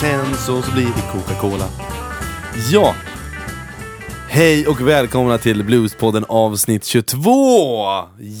sen så, så blir det Coca-Cola. Ja! Hej och välkomna till Bluespodden avsnitt 22!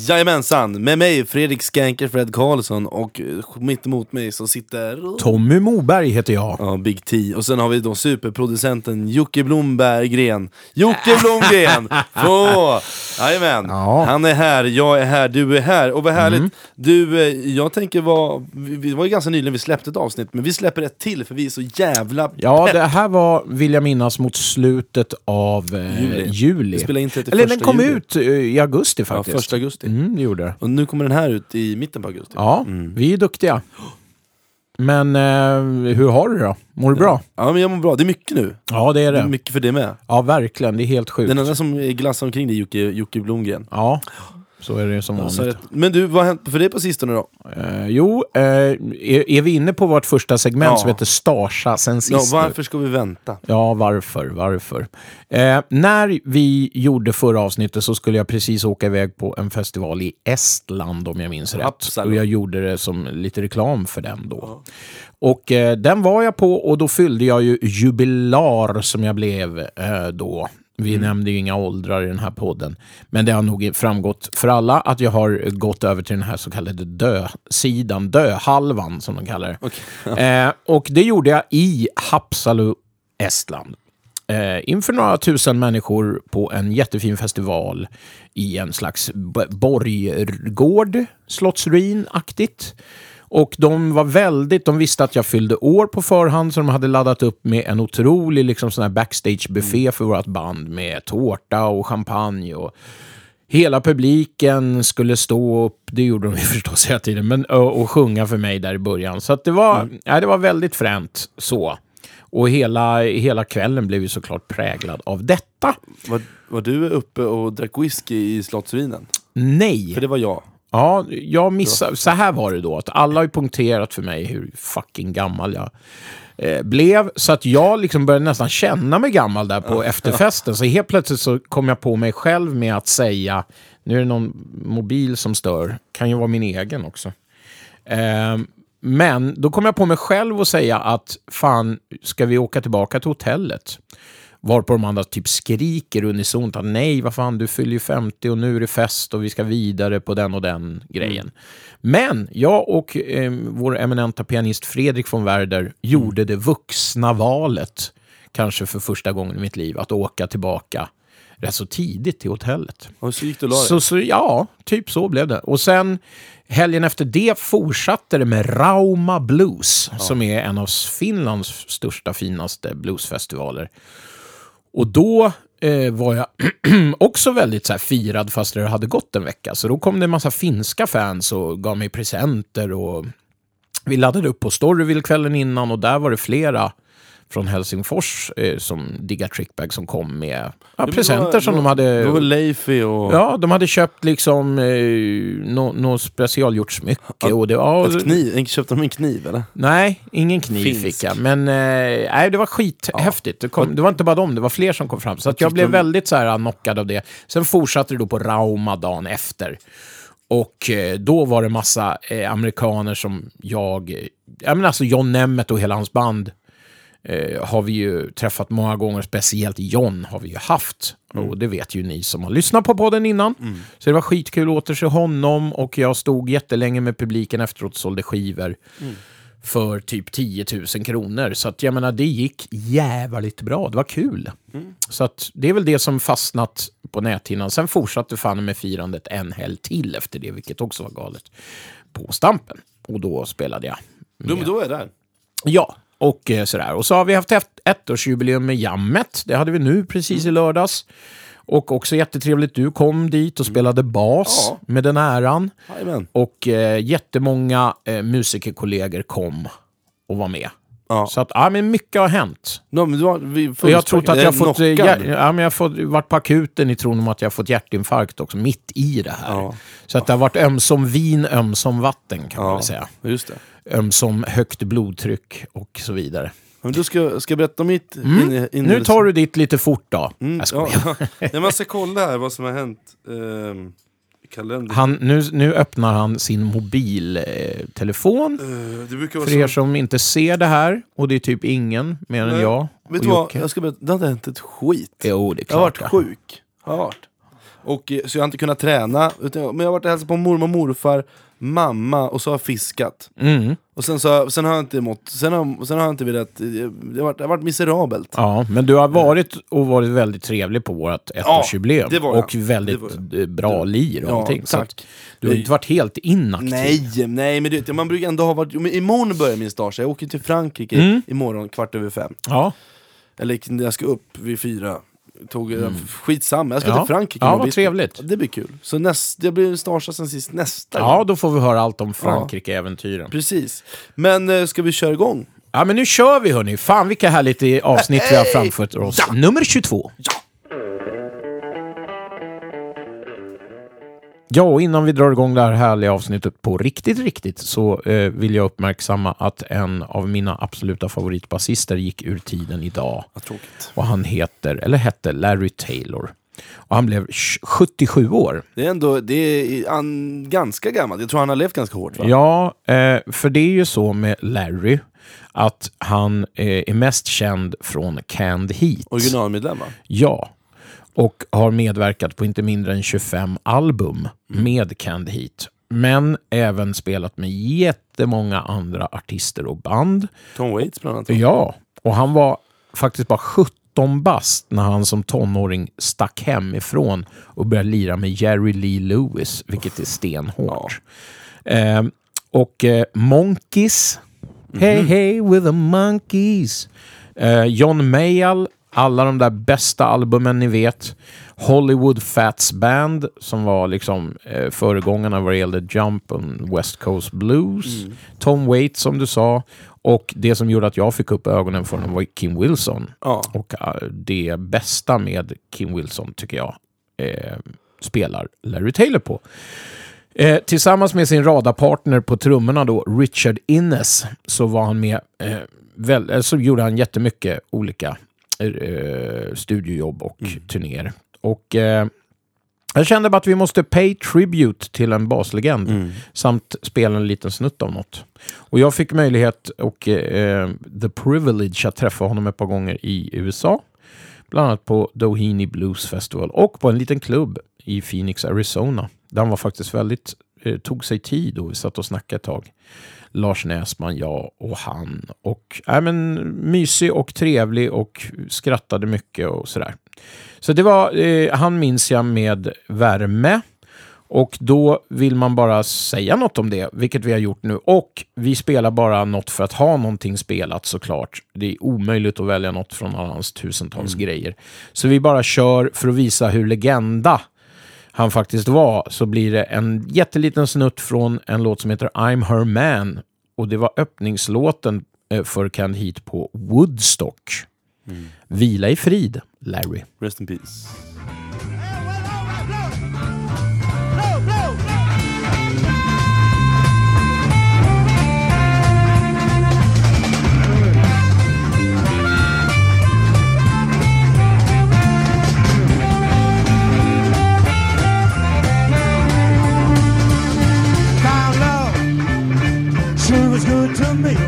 Jajamensan! Med mig Fredrik Skanker Fred Karlsson och eh, mitt emot mig så sitter... Tommy Moberg heter jag. Ja, Big T. Och sen har vi då superproducenten Jocke Blomberggren. Jocke Blomgren! Två! Jajamän! Ja. Han är här, jag är här, du är här. Och vad härligt! Du, eh, jag tänker vad... vi- Det var ju ganska nyligen vi släppte ett avsnitt, men vi släpper ett till för vi är så jävla Ja, pepp. det här var, vill jag minnas, mot slutet av eh, Juli. juli. Vi spelade in 31 Eller den kom juli. ut eh, i augusti Ja, faktiskt. första augusti. Mm, gjorde det. Och nu kommer den här ut i mitten på augusti. Ja, vi är duktiga. Men eh, hur har du det då? Mår du bra? Ja, men jag mår bra. Det är mycket nu. Ja, det är Det är det. mycket för det med. Ja, verkligen. Det är helt sjukt. Den enda som glassar omkring det är Jocke, Jocke Blomgren. Ja, så är det som vanligt. att- men du, vad har hänt för dig på sistone då? Eh, jo, eh, är, är vi inne på vårt första segment Ja. som heter Starsa sen Ja, sist? nu? varför ska vi vänta? Ja, varför? Varför? Eh, när vi gjorde förra avsnittet så skulle jag precis åka iväg på en festival i Estland om jag minns rätt. Absolut. Och jag gjorde det som lite reklam för den då. Och eh, den var jag på och då fyllde jag ju jubilar som jag blev eh, då. Vi Mm. nämnde ju inga åldrar i den här podden. Men det har nog framgått för alla att jag har gått över till den här så kallade dö-sidan, dö-halvan som de kallar det. Eh, och det gjorde jag i Haapsalu, Estland. Eh, inför några tusen människor på en jättefin festival i en slags borggård, slottsruin-aktigt. Och de var väldigt, de visste att jag fyllde år på förhand så de hade laddat upp med en otrolig liksom, sån här backstage-buffé för vårt band med tårta och champagne och Hela publiken skulle stå upp, det gjorde de ju förstås hela tiden, men, och, och sjunga för mig där i början. Så att det, var, ja, det var väldigt fränt så. Och hela, hela kvällen blev ju såklart präglad av detta. Var, var du uppe och drack whisky i slottsruinen? Nej! För det var jag. Ja, jag missade. Så här var det då, att alla har ju punkterat för mig hur fucking gammal jag eh, blev. Så att jag liksom började nästan känna mig gammal där på efterfesten. Så helt plötsligt så kom jag på mig själv med att säga, nu är det någon mobil som stör, kan ju vara min egen också. Eh, men då kom jag på mig själv och säga att fan, ska vi åka tillbaka till hotellet? Varpå de andra typ skriker unisont att nej, vad fan, du fyller ju 50 och nu är det fest och vi ska vidare på den och den grejen. Men jag och eh, vår eminenta pianist Fredrik von Werder gjorde det vuxna valet, kanske för första gången i mitt liv, att åka tillbaka rätt så tidigt till hotellet. Och så gick du och la dig. Så, så ja, typ så blev det. Och sen helgen efter det fortsatte det med Rauma Blues, som är en av Finlands största, finaste bluesfestivaler. Och då eh, var jag också väldigt så här, firad fast det hade gått en vecka. Så då kom det en massa finska fans och gav mig presenter och vi laddade upp på Storyville kvällen innan och där var det flera från Helsingfors eh, som diggar Trickbag som kom med ja, presenter var- som det de var- hade... Det var Leify och Ja, de hade köpt liksom eh, något no specialgjort smycke. Och det, ja, ett kniv. Köpte de en kniv eller? Nej, ingen kniv Finsk. fick jag. Men eh, nej, det var skithäftigt. Det, kom, det var inte bara dem, det var fler som kom fram. Så att jag tyckte blev de- väldigt så här knockad av det. Sen fortsatte det då på Rauma dagen efter. Och eh, då var det massa eh, amerikaner som jag... Eh, ja, men alltså John Nemeth och hela hans band eh, har vi ju träffat många gånger. Speciellt John har vi ju haft. Och det vet ju ni som har lyssnat på podden innan. Så det var skitkul att återse honom och jag stod jättelänge med publiken efteråt och sålde skivor för typ 10 000 kronor. Så att jag menar, det gick jävligt bra. Det var kul. Så att det är väl det som fastnat på näthinnan. Sen fortsatte fan med firandet en helg till efter det, vilket också var galet. På Stampen. Och då spelade jag. Jo, men då är jag där. Ja, och eh, sådär. Och så har vi haft ett ettårsjubileum med Jammet. Det hade vi nu precis Mm. i lördags. Och också jättetrevligt, du kom dit och spelade bas Ja. med den äran. Jajamän. Och eh, jättemånga eh, musikerkollegor kom och var med. Ja. Så att, ja men mycket har hänt. No, men du har, vi Och jag har trott att jag har fått, eh, ja, men jag har fått, varit på akuten i tron om att jag har fått hjärtinfarkt också, mitt i det här. Ja. Så att det har varit ömsom vin, ömsom vatten kan man väl säga. just det. Ömsom högt blodtryck och så vidare. Men du ska, ska jag berätta om mitt Mm. in, in, Nu tar du ditt lite fort då. Mm, Jag skojar. ja. Nej, man ska kolla här vad som har hänt. Ehm, kalender. Han, nu, nu öppnar han sin mobiltelefon. Eh, vara För er som inte ser det här, och det är typ ingen mer än jag Vet du vad? Jag ska berätta, det har inte hänt ett skit. Jo, det är Jag har klart. varit sjuk. Har varit. Och, eh, så jag har inte kunnat träna. Utan, men jag har varit och hälsat på mormor och morfar, mamma och så har jag fiskat. Mm. Och sen, så, sen har jag inte mått, sen har, sen har jag inte velat, det har varit, det har varit miserabelt. Ja, men du har varit och varit väldigt trevlig på vårt ettårsjubileum. jag. och väldigt eh, bra lir och Ja, allting. Så tack. att du har inte varit helt inaktiv. Nej, nej men det, man brukar ändå ha varit, men imorgon börjar min stage, jag åker till Frankrike Mm. imorgon kvart över fem. Ja, Eller jag ska upp vid fyra. Tog, Skitsamma, jag ska Mm. Ja. till Frankrike Ja, vad trevligt. Det blir kul. Så näst, det blir stagea sen sist nästa ja, gång. då får vi höra allt om Frankrike-äventyren. Precis. Men eh, ska vi köra igång? Ja, men nu kör vi hörni. Fan vilka härligt i avsnitt vi har framför oss. Nummer 22. Ja, och innan vi drar igång det här härliga avsnittet på riktigt, riktigt så eh, vill jag uppmärksamma att en av mina absoluta favoritbasister gick ur tiden idag. Vad tråkigt. Och han heter, eller hette, Larry Taylor. Och han blev 77 år. Det är ändå det är an, ganska gammalt, jag tror han har levt ganska hårt va? Ja, eh, för det är ju så med Larry att han eh, är mest känd från Canned Heat. Originalmedlem va? Ja, och har medverkat på inte mindre än 25 album med Canned Heat. Men även spelat med jättemånga andra artister och band. Tom Waits bland annat. Ja, och han var faktiskt bara 17 bast när han som tonåring stack hemifrån och började lira med Jerry Lee Lewis, vilket är stenhårt. Eh, och eh, Monkeys, Hey Hey with the Monkeys. Eh, John Mayall, alla de där bästa albumen ni vet. Hollywood Fats Band, som var liksom eh, föregångarna vad det gällde Jump och West Coast Blues. Tom Waits, som du sa. Och det som gjorde att jag fick upp ögonen för honom var Kim Wilson. Ja. Och eh, det bästa med Kim Wilson, tycker jag, eh, spelar Larry Taylor på. Eh, tillsammans med sin radarpartner på trummorna då, Richard Innes, så var han med, eh, väl, eh, så gjorde han jättemycket olika eh, studiojobb och turnéer. Och eh, jag kände bara att vi måste pay tribute till en baslegend samt spela en liten snutt av något. Och jag fick möjlighet och eh, the privilege att träffa honom ett par gånger i USA. Bland annat på Doheny Blues Festival och på en liten klubb i Phoenix, Arizona. Där han var faktiskt väldigt, eh, tog sig tid och vi satt och snackade ett tag. Lars Näsman, jag och han. Och äh, men, mysig och trevlig och skrattade mycket och sådär. Så det var, eh, han minns jag med värme. Och då vill man bara säga något om det, vilket vi har gjort nu. Och vi spelar bara något för att ha någonting spelat såklart. Det är omöjligt att välja något från alla hans tusentals grejer. Så vi bara kör för att visa hur legenda han faktiskt var, så blir det en jätteliten snutt från en låt som heter I'm Her Man. Och det var öppningslåten eh, för Canned Heat på Woodstock. Vila i frid, Larry. Rest in peace. Me.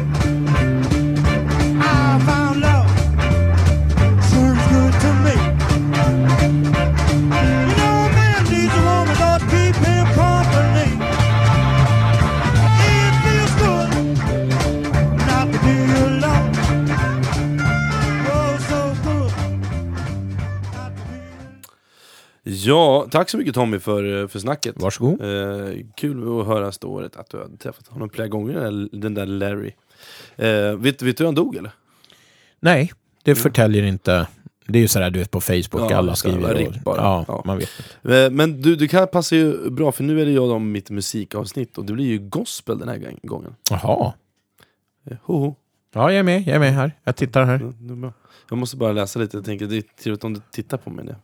Ja, tack så mycket Tommy för, för snacket. Varsågod. Eh, kul att höra ståret att du har träffat honom flera gånger, den där- Larry. Eh, vet, vet du hur han dog eller? Nej, det förtäljer inte... Det är ju sådär du vet på Facebook, Ja, alla skriver. ripp Och, bara. ja, Ja. man vet. Eh, men du, det kan passa ju bra för nu är det jag om mitt musikavsnitt och det blir ju gospel den här gång- gången. Jaha. Eh, Hoho. Ja, jag är med. Jag är med här. Jag tittar här. Ja. Jag måste bara läsa lite, jag tänker det är trevligt om du tittar på mig nu.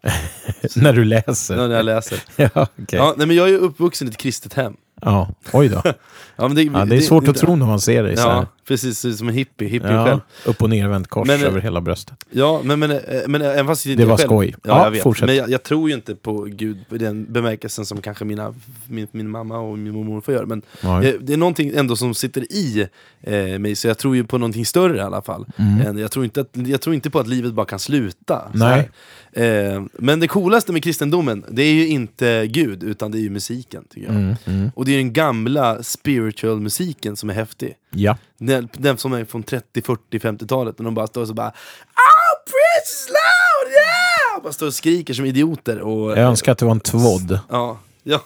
När du läser. När jag läser. ja, okej. Ja, nej, men jag är ju uppvuxen i ett kristet hem. Ja, oj då. Ja, men det, Ja, det är svårt att tro när man ser dig så. Ja, precis ser ut som en hippie, hippie Ja, själv. upp och nervänt kors Men, eh, över hela bröstet. Ja, men, men, eh, men även fast jag Det var själv, skoj. Ja, Ja, jag fortsätt. Men jag, jag tror ju inte på Gud i den bemärkelsen som kanske mina, min, min mamma och min mormor får göra. Men eh, det är någonting ändå som sitter i eh, mig, så jag tror ju på någonting större i alla fall. Än, jag, tror inte att, jag tror inte på att livet bara kan sluta. Nej. Eh, men det coolaste med kristendomen, det är ju inte Gud, utan det är ju musiken. Tycker jag. Mm, mm. Och det är den gamla spiritual musiken som är häftig. Ja. Den, den som är från 30, 40, 50-talet när de bara står och så bara Oh praise is loud, yeah! Bara står och skriker som idioter och... Jag önskar att det var en tvådd. Ja, ja.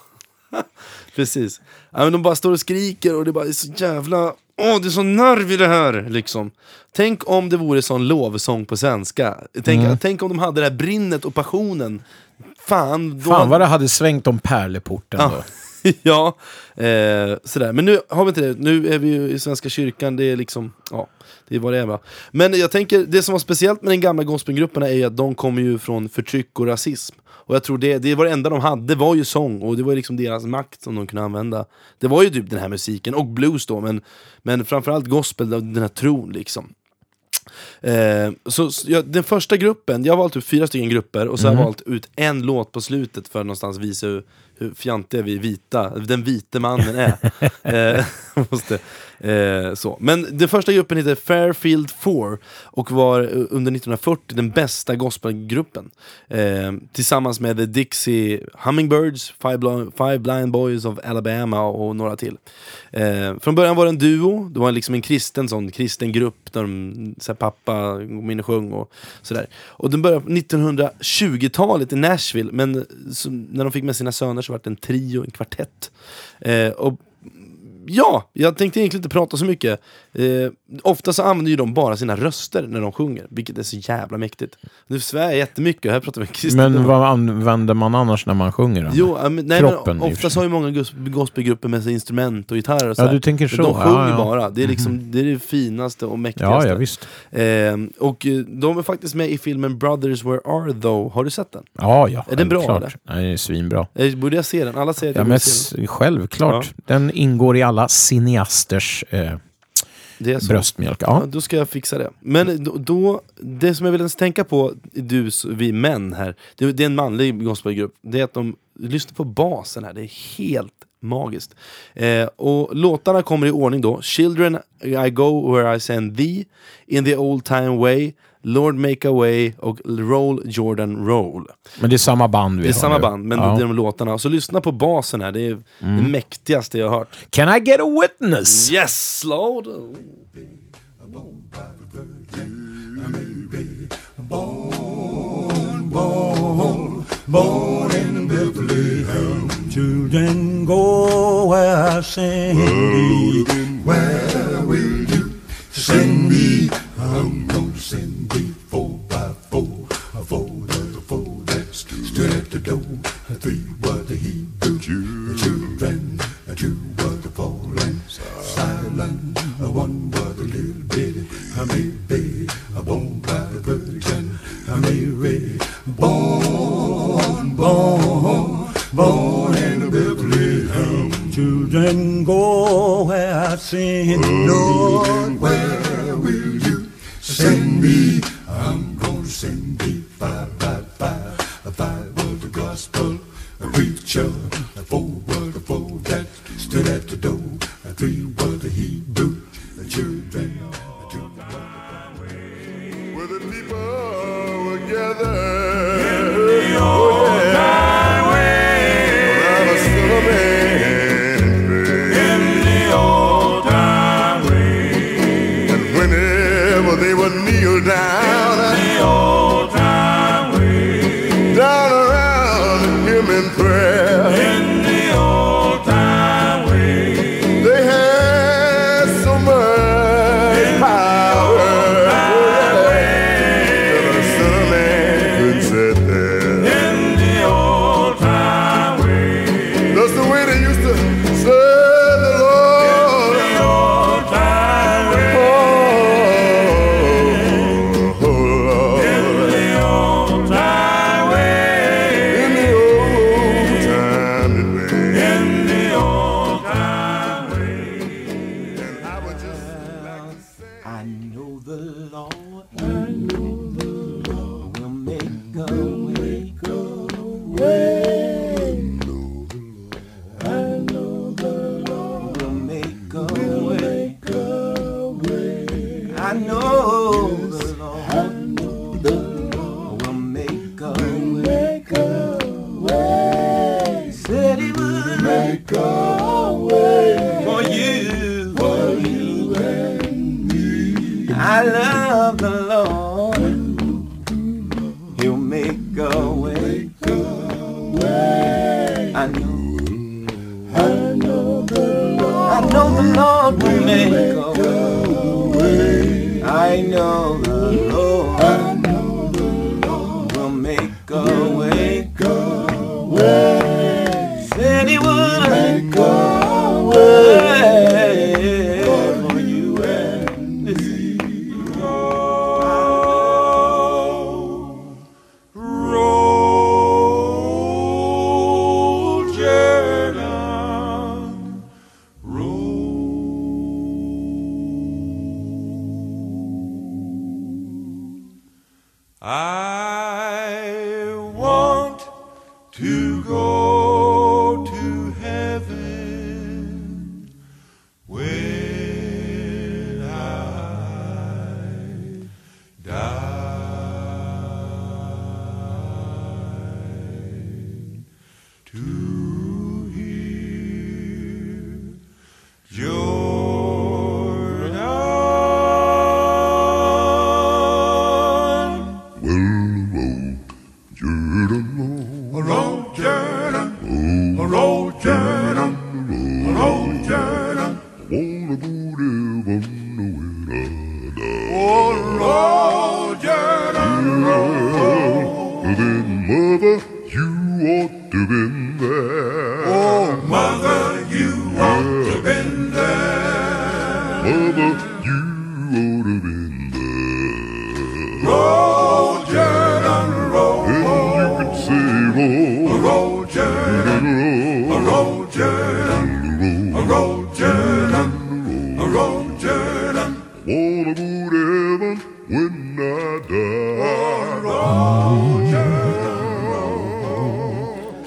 precis. Ja, men de bara står och skriker och det bara är så jävla... Åh, det är så nerv i det här! Liksom. Tänk om det vore sån lovsång på svenska. Tänk, Mm. tänk om de hade det här brinnet och passionen. Fan, då Fan vad det hade svängt om pärleporten Ja. då. ja, eh, sådär. Men nu har vi inte det. Nu är vi ju i Svenska kyrkan, det är liksom, ja, det är vad det är va. Men jag tänker, det som var speciellt med den gamla gospelgrupperna är ju att de kommer ju från förtryck och rasism. Och jag tror det, det var det enda de hade, var ju sång, och det var ju liksom deras makt som de kunde använda. Det var ju typ den här musiken, och blues då, men, men framförallt gospel, den här tron liksom. Eh, så så jag, den första gruppen, jag har valt ut fyra stycken grupper och så har jag valt ut en låt på slutet för att någonstans visa hur, fjantiga vi vita, den vite mannen är. måste, eh, så. Men den första gruppen heter Fairfield 4 och var eh, under 1940 den bästa gospelgruppen. Eh, tillsammans med The Dixie Hummingbirds, Five, Bl- Five Blind Boys of Alabama och några till. Eh, från början var det en duo, det var liksom en kristen sån kristen grupp där de, så här, pappa kom in och sjöng och sådär. Och den började på 1920-talet i Nashville, men så, när de fick med sina söner så var det en trio, en kvartett. Eh, och Ja, jag tänkte egentligen inte prata så mycket. Eh, ofta så använder ju de bara sina röster när de sjunger, vilket är så jävla mäktigt. Nu svär jag jättemycket, här pratar vi kristendom. Men vad använder man annars när man sjunger? då? Jo, ja, men, nej, Kroppen, men och oftast har ju många gos- gospelgrupper med sig instrument och gitarr och så Ja, här. du tänker så. De Ja, sjunger ja. bara, det är, liksom, det är det finaste och mäktigaste. Ja, ja visst. Ehm, och eh, de är faktiskt med i filmen Brothers Where Are Thou, har du sett den? Ja, ja. Är den bra, självklart. Nej, det är svinbra. Eh, borde jag se den? Alla säger att Ja, jag borde se den. självklart. Den ingår i alla cineasters eh. Bröstmjölk. Ja. Ja. då ska jag fixa det. Men då, då, det som jag vill ens tänka på, du, vi män här, det, det är en manlig gospelgrupp, det är att de lyssnar på basen här, det är helt magiskt. Eh, och låtarna kommer i ordning då, Children I go where I send thee, In the old time way, Lord make a way och Roll Jordan roll. Men det är samma band vi Det är har samma nu. band, men ja. det är de låtarna. Så lyssna på basen här, det är det mäktigaste jag har hört. Can I get a witness? Yes Lord! born in Bethlehem. Children, go where I send thee. Where will you send me? Where I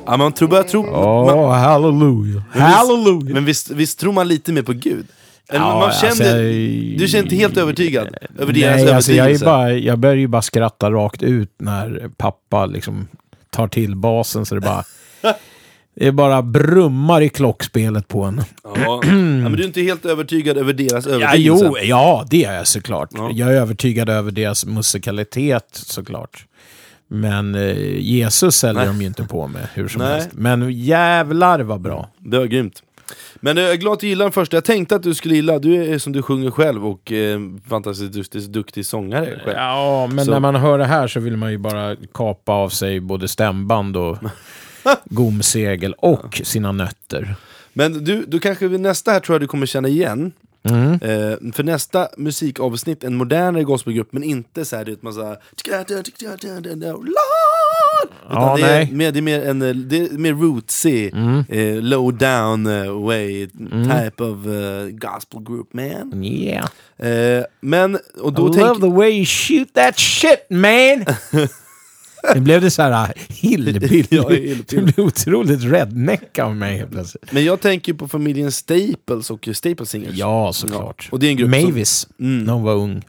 Ja, man tror, börjar tro... Åh, man, halleluja. men Halleluja. Visst, men visst, visst tror man lite mer på Gud? Ja, man alltså, känner, jag- du känner inte helt övertygad över deras Nej, alltså jag, är övertygelse? bara, jag börjar ju bara skratta rakt ut när pappa liksom tar till basen så det bara... det bara brummar i klockspelet på en. Ja. ja, men du är inte helt övertygad över deras Ja, övertygelse? jo, ja, det är jag såklart. Ja. Jag är övertygad över deras musikalitet såklart. Men eh, Jesus säljer de ju inte på med hur som Nej. helst. Men jävlar vad bra. Det var grymt. Men eh, jag är glad att du gillar den första. Jag tänkte att du skulle gilla, du är som du sjunger själv och eh, fantastiskt duktig, duktig sångare själv. Ja, men Så- när man hör det här så vill man ju bara kapa av sig både stämband och gomsegel och sina nötter. Men du, du kanske vid nästa här tror jag du kommer känna igen. Mm. Eh, för nästa musikavsnitt, en modernare gospelgrupp, men inte så här, massa... Lord! Utan Ja, det, är. Mm. mer, det är mer en eh, det är mer rootsy, eh, low down eh, way type of eh, gospel group man. Yeah. Eh, men, och då I love the way you shoot that shit man! Nu blev det så här hillbilly. Ja, hillbilly. det blev otroligt redneck av mig helt plötsligt. men jag tänker på familjen Staples och Staples Singers. Ja, såklart. Och det är en grupp som- Mavis, Mm. när hon var ung.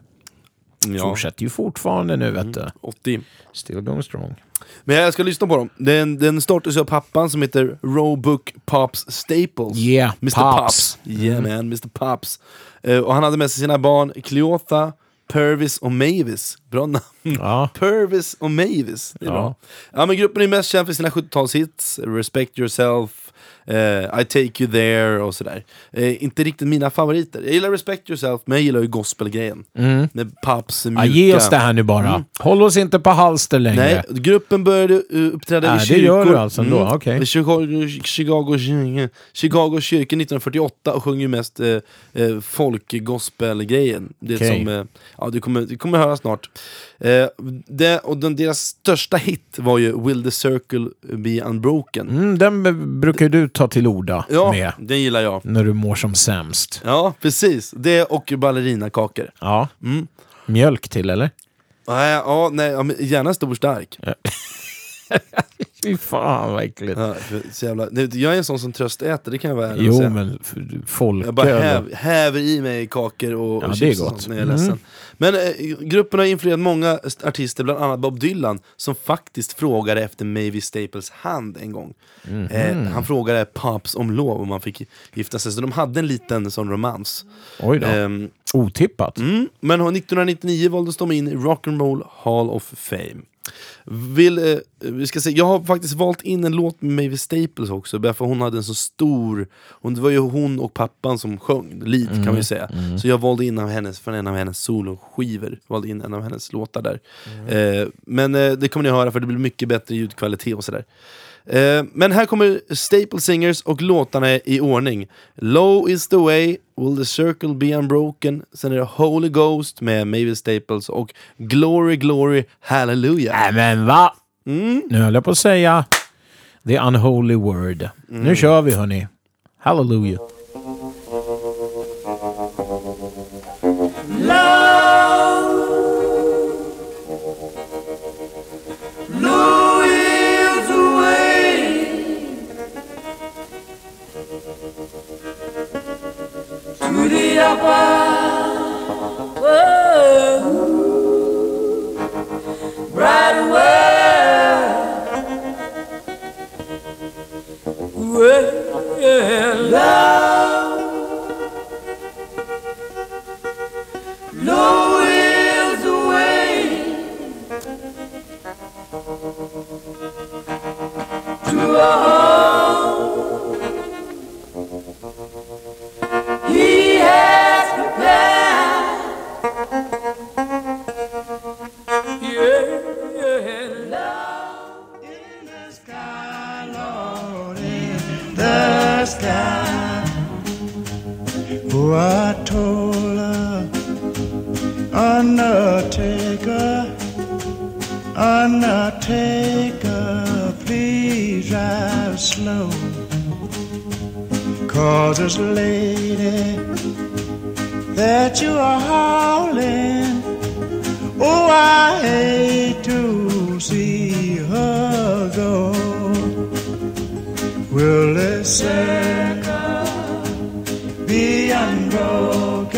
Ja, Fortsätter ju fortfarande nu vet du. 80. Still going strong. Men jag ska lyssna på dem. Den, den startades av pappan som heter Roebuck Pops Staples. Yeah, Mr Pops. Pops. Yeah man, Mr Pops. Eh, och han hade med sig sina barn Cleotha, Purvis och Mavis. Bra namn. Ja. Purvis och Mavis. Det är Ja. bra. Ja, men gruppen är mest känd för sina 70-talshits, Respect Yourself, eh, I Take You There och sådär. Eh, inte riktigt mina favoriter. Jag gillar Respect Yourself, men jag gillar ju gospelgrejen. Med Pops mjuka... Ja, ge oss det här nu bara. Håll oss inte på halster längre. Nej, gruppen började uh, uppträda Ah, i det kyrkor. gör du alltså ändå, okej. I Chicago, Chicago, Chicago kyrkan 1948 och sjöng ju mest eh, eh, folk-gospel-grejen. Det Okej. som, eh, ja, du kommer, du kommer höra snart. Eh, det, och den, deras största hit var ju Will the Circle Be Unbroken. Mm, den brukar du ta till orda Ja, med den gillar jag. när du mår som sämst. Ja, precis. Det och ballerinakakor. Ja. Mm. Mjölk till eller? Nej, ja, nej, ja, gärna stor stark. Fy fan vad äckligt. Ja, för, så jävla, det- jag är en sån som tröstäter, det kan jag vara ärlig Jo säga. men f- Jag bara häv, häver i mig kakor och, Ja, och det är chips och sånt när jag är Mm. ledsen. Men eh, gruppen har influerat många st- artister, bland annat Bob Dylan, som faktiskt frågade efter Mavis Staples hand en gång. Mhm. Eh, han frågade Pops om lov om man fick gifta sig, så de hade en liten sån romans. Oj då. Ehm, Otippat. Mm, men 1999 valdes de in i Rock'n'Roll Hall of Fame. Vill, eh, vi ska se, jag har faktiskt valt in en låt med Mavis Staples också, för hon hade en så stor... Hon, det var ju hon och pappan som sjöng, lead kan man ju säga. Så jag valde in av hennes, från en av hennes soloskivor, valde in en av hennes låtar där. Eh, men eh, det kommer ni höra för det blir mycket bättre ljudkvalitet och sådär. Eh, men här kommer Staple Singers och låtarna är i ordning. Low is the way, Will the circle be unbroken, sen är det Holy Ghost med Mavis Staples och Glory Glory Hallelujah. Nej men va? Mm. Nu höll jag på att säga the unholy word. Mm. Nu kör vi hörni. Hallelujah. To This lady that you are hauling, oh, I hate to see her go. Will this circle be unbroken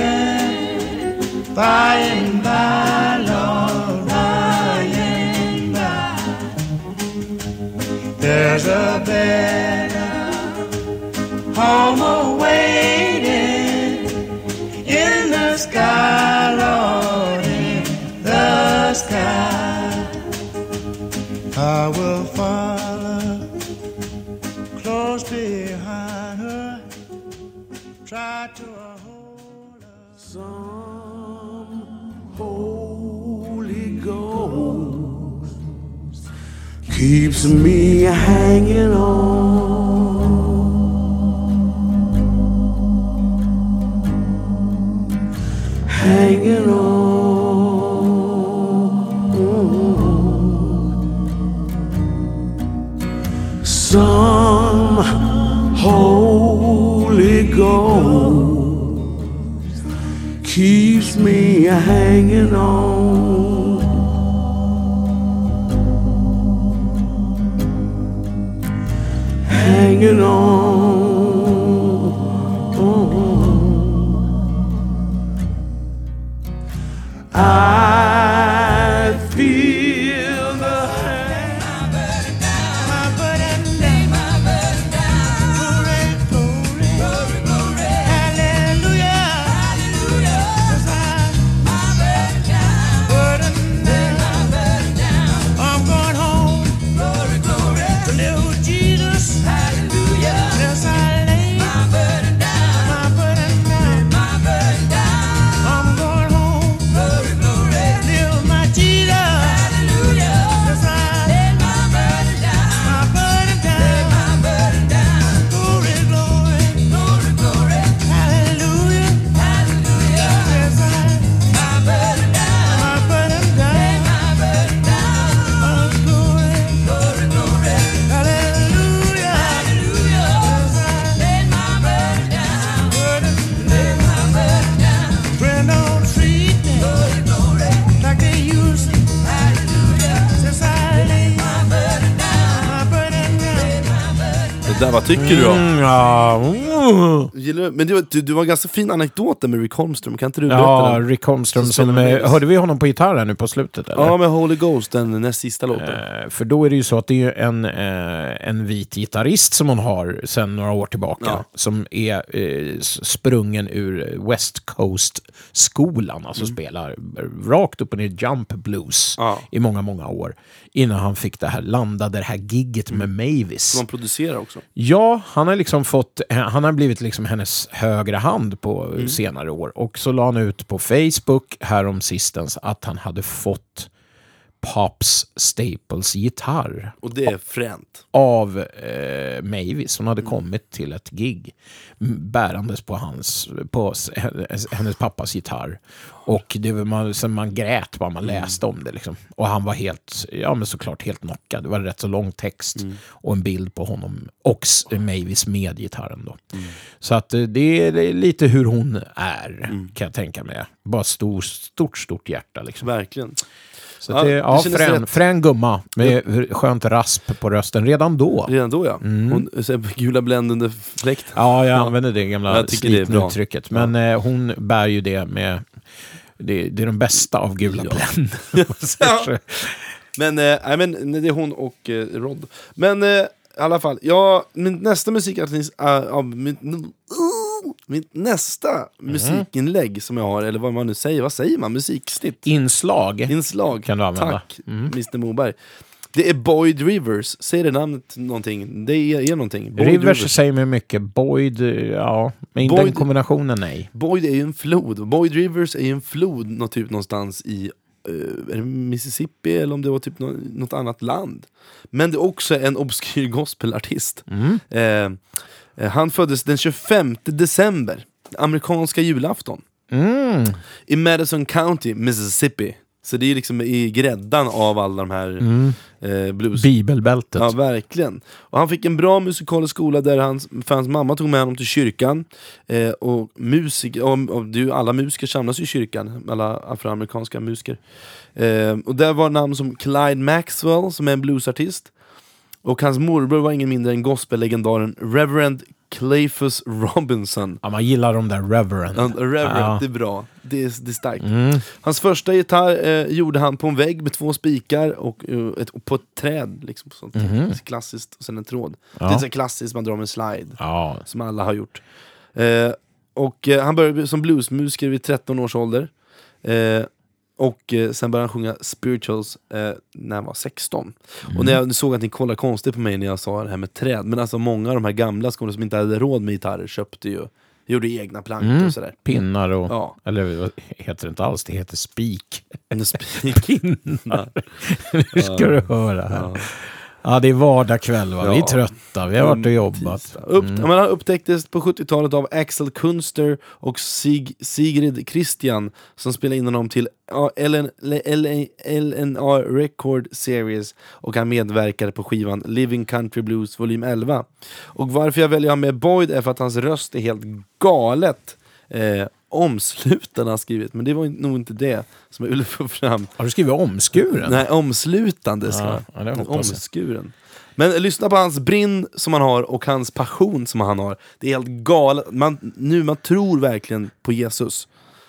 by, me hanging on, hanging on. Some Holy Ghost keeps me hanging där, vad tycker du då? Mm, ja, mm. Gillar du? Men du, du, du var en ganska fin anekdot där med Rick Holmström, kan inte du berätta ja den? Rick Holmström Så som... Hörde vi honom på gitarr här nu på slutet? Eller? Ja, med Holy Ghost, den näst sista låten. Eh, För då är det ju så att det är en, eh, en vit gitarrist som hon har sedan några år tillbaka. Ja. Som är eh, sprungen ur West Coast-skolan. Alltså spelar rakt upp och ner jump blues Ja. i många, många år. Innan han fick det här, landade det här gigget med Mavis. Som man producerar också. Ja, han har liksom fått, han har blivit liksom hennes högra hand på senare år. Och så la han ut på Facebook härom sistens att han hade fått Pops Staples gitarr Och det är fränt. av eh, Mavis. Hon hade kommit till ett gig bärandes på, hans, på hennes, hennes pappas gitarr. Och det var man, sen man grät bara man läste om det. Liksom. Och han var helt, ja men såklart helt knockad. Det var rätt så lång text och en bild på honom och Mavis med gitarren. Då. Så att eh, det är, det är lite hur hon är, kan jag tänka mig. Bara stor, stort, stort hjärta. Liksom. Verkligen. Så Ja, det, det ja, kändes frän, frän gumma med skönt rasp på rösten redan då. Redan då ja. Mm. Hon så gula Blend under fläkten. Ja, jag använder det gamla Jag tycker det är slitna bra. uttrycket. Men eh, hon bär ju det med... Det, det är de bästa av gula Ja. Så. Men, eh, men det är hon och eh, Rod. Men eh, i alla fall, ja, min nästa musikartist, äh, av min, uh, mitt nästa musikinlägg som jag har, eller vad man nu säger, vad säger man? Musiksnitt? Inslag. Inslag. Kan du använda. Tack, Mm. Mr Moberg. Det är Boyd Rivers, säger det namnet någonting? Det är, är någonting. Boyd Rivers, säger mig mycket. Boyd, ja. Men den Boyd- kombinationen, nej. Boyd är ju en flod. Boyd Rivers är ju en flod typ någonstans i det Mississippi eller om det var typ nå- något annat land. Men det är också en obskyr gospelartist. Mm. Eh, han föddes den 25 december, amerikanska julafton, Mm. i Madison County, Mississippi. Så det är liksom i gräddan av alla de här Mm. eh, blues... Bibelbältet. Ja, verkligen. Och han fick en bra musikalisk skola där hans, för hans mamma tog med honom till kyrkan. Eh, och musik, och, och ju alla musiker samlas i kyrkan, alla afroamerikanska musiker. Eh, och där var namn som Clyde Maxwell, som är en bluesartist. Och hans morbror var ingen mindre än gospellegendaren Reverend Clayfus Robinson. Ja, man gillar de där Reverend. Ja, Reverend, Ja. det är bra. Det är, det är starkt. Mm. Hans första gitarr eh, gjorde han på en vägg med två spikar och, eh, ett, och på ett träd. Liksom, sånt. Mhm. Klassiskt, och sen en tråd. Ja. Det är så klassiskt, man drar med en slide. Ja. Som alla har gjort. Eh, och eh, Han började som bluesmusiker vid 13 års ålder. Eh, och eh, sen började han sjunga spirituals eh, när han var 16. Och när jag såg att ni kollade konstigt på mig när jag sa det här med träd, men alltså många av de här gamla skolorna som inte hade råd med gitarrer köpte ju, gjorde egna plankor Mm. och sådär. Pinnar och... Ja. Eller vad heter det inte alls, det heter spik. Pinnar. Nu ska du höra här. Ja. Ja, det är vardagskväll va? Vi är Ja. trötta, vi har varit och jobbat. Tisdag. Upp, Mm. men han upptäcktes på 70-talet av Axel Kunster och Sig, Sigrid Christian som spelade in honom till ja, LN, LN, LNR Record Series och han medverkade på skivan Living Country Blues volym 11. Och varför jag väljer att ha med Boyd är för att hans röst är helt galet eh, omslutande har han skrivit, men det var nog inte det som jag ville få fram. Har du skrivit omskuren? Nej, omslutande ska Ja, ja, jag. Omskuren. Men lyssna på hans brinn som han har och hans passion som han har. Det är helt galet. Man, nu, man tror verkligen på Jesus.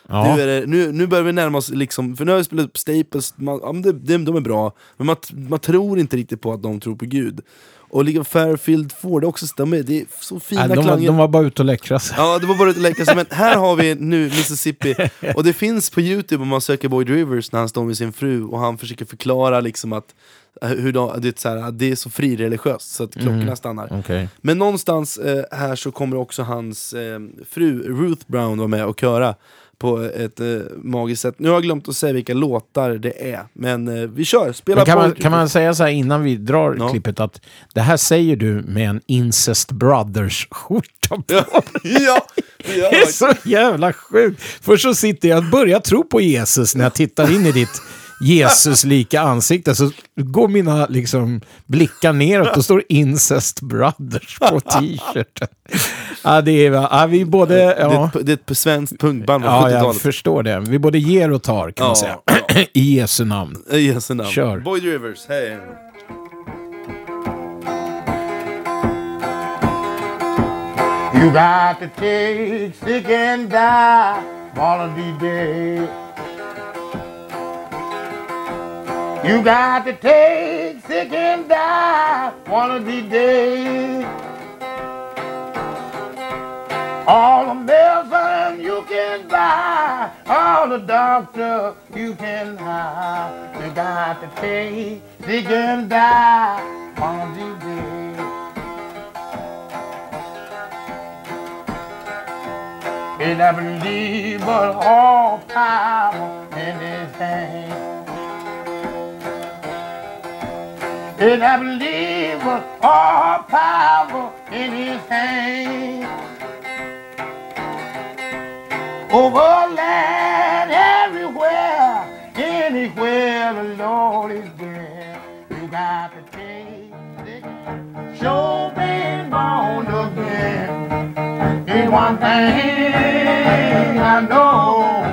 Ja. Nu, det, nu, nu börjar vi närma oss, liksom, för nu har vi spelat upp Staples, man, ja, det, de, de är bra, men man, man tror inte riktigt på att de tror på Gud. Och liksom Fairfield Ford, också, de är, det är så fina Nej, de, var, klanger. de var bara ute och läckra sig. Ja, det var bara lite läckert. Men här har vi nu Mississippi, och det finns på Youtube om man söker Boyd Rivers när han står med sin fru och han försöker förklara liksom att hur de, det, är så här, det är så frireligiöst så att klockorna Mm. stannar. Okej. Men någonstans eh, här så kommer också hans eh, fru Ruth Brown vara med och köra på ett eh, magiskt sätt. Nu har jag glömt att säga vilka låtar det är, men eh, vi kör! Spela Men kan, man, Boyd kan man säga så här innan vi drar Ja. klippet att det här säger du med en Incest Brothers-skjorta på? Ja, ja, ja, Det är så jävla sjukt. Först så sitter jag och börjar tro på Jesus när jag tittar in i ditt Jesus-lika ansikte. Så går mina liksom, blickar neråt och står Incest Brothers på t-shirten. Ja, det är, ja, vi både... det, är Ja, det är ett svenskt punkband från ja, jag 70-talet. förstår det. Vi både ger och tar, kan man Ja, säga. ja. I Jesu namn. I Jesu namn. Kör. Boyd Rivers, hej! You got to take sick and die one of these You got to take sick and die one of these days. All the medicine you can buy, all the doctor you can hire. You got to take sick and die one of these days. And I believe but all power in his hand. And I believe with all power in his hand. Over land, everywhere, anywhere the Lord is there. You got to take it. Show been born again. Ain't one thing I know.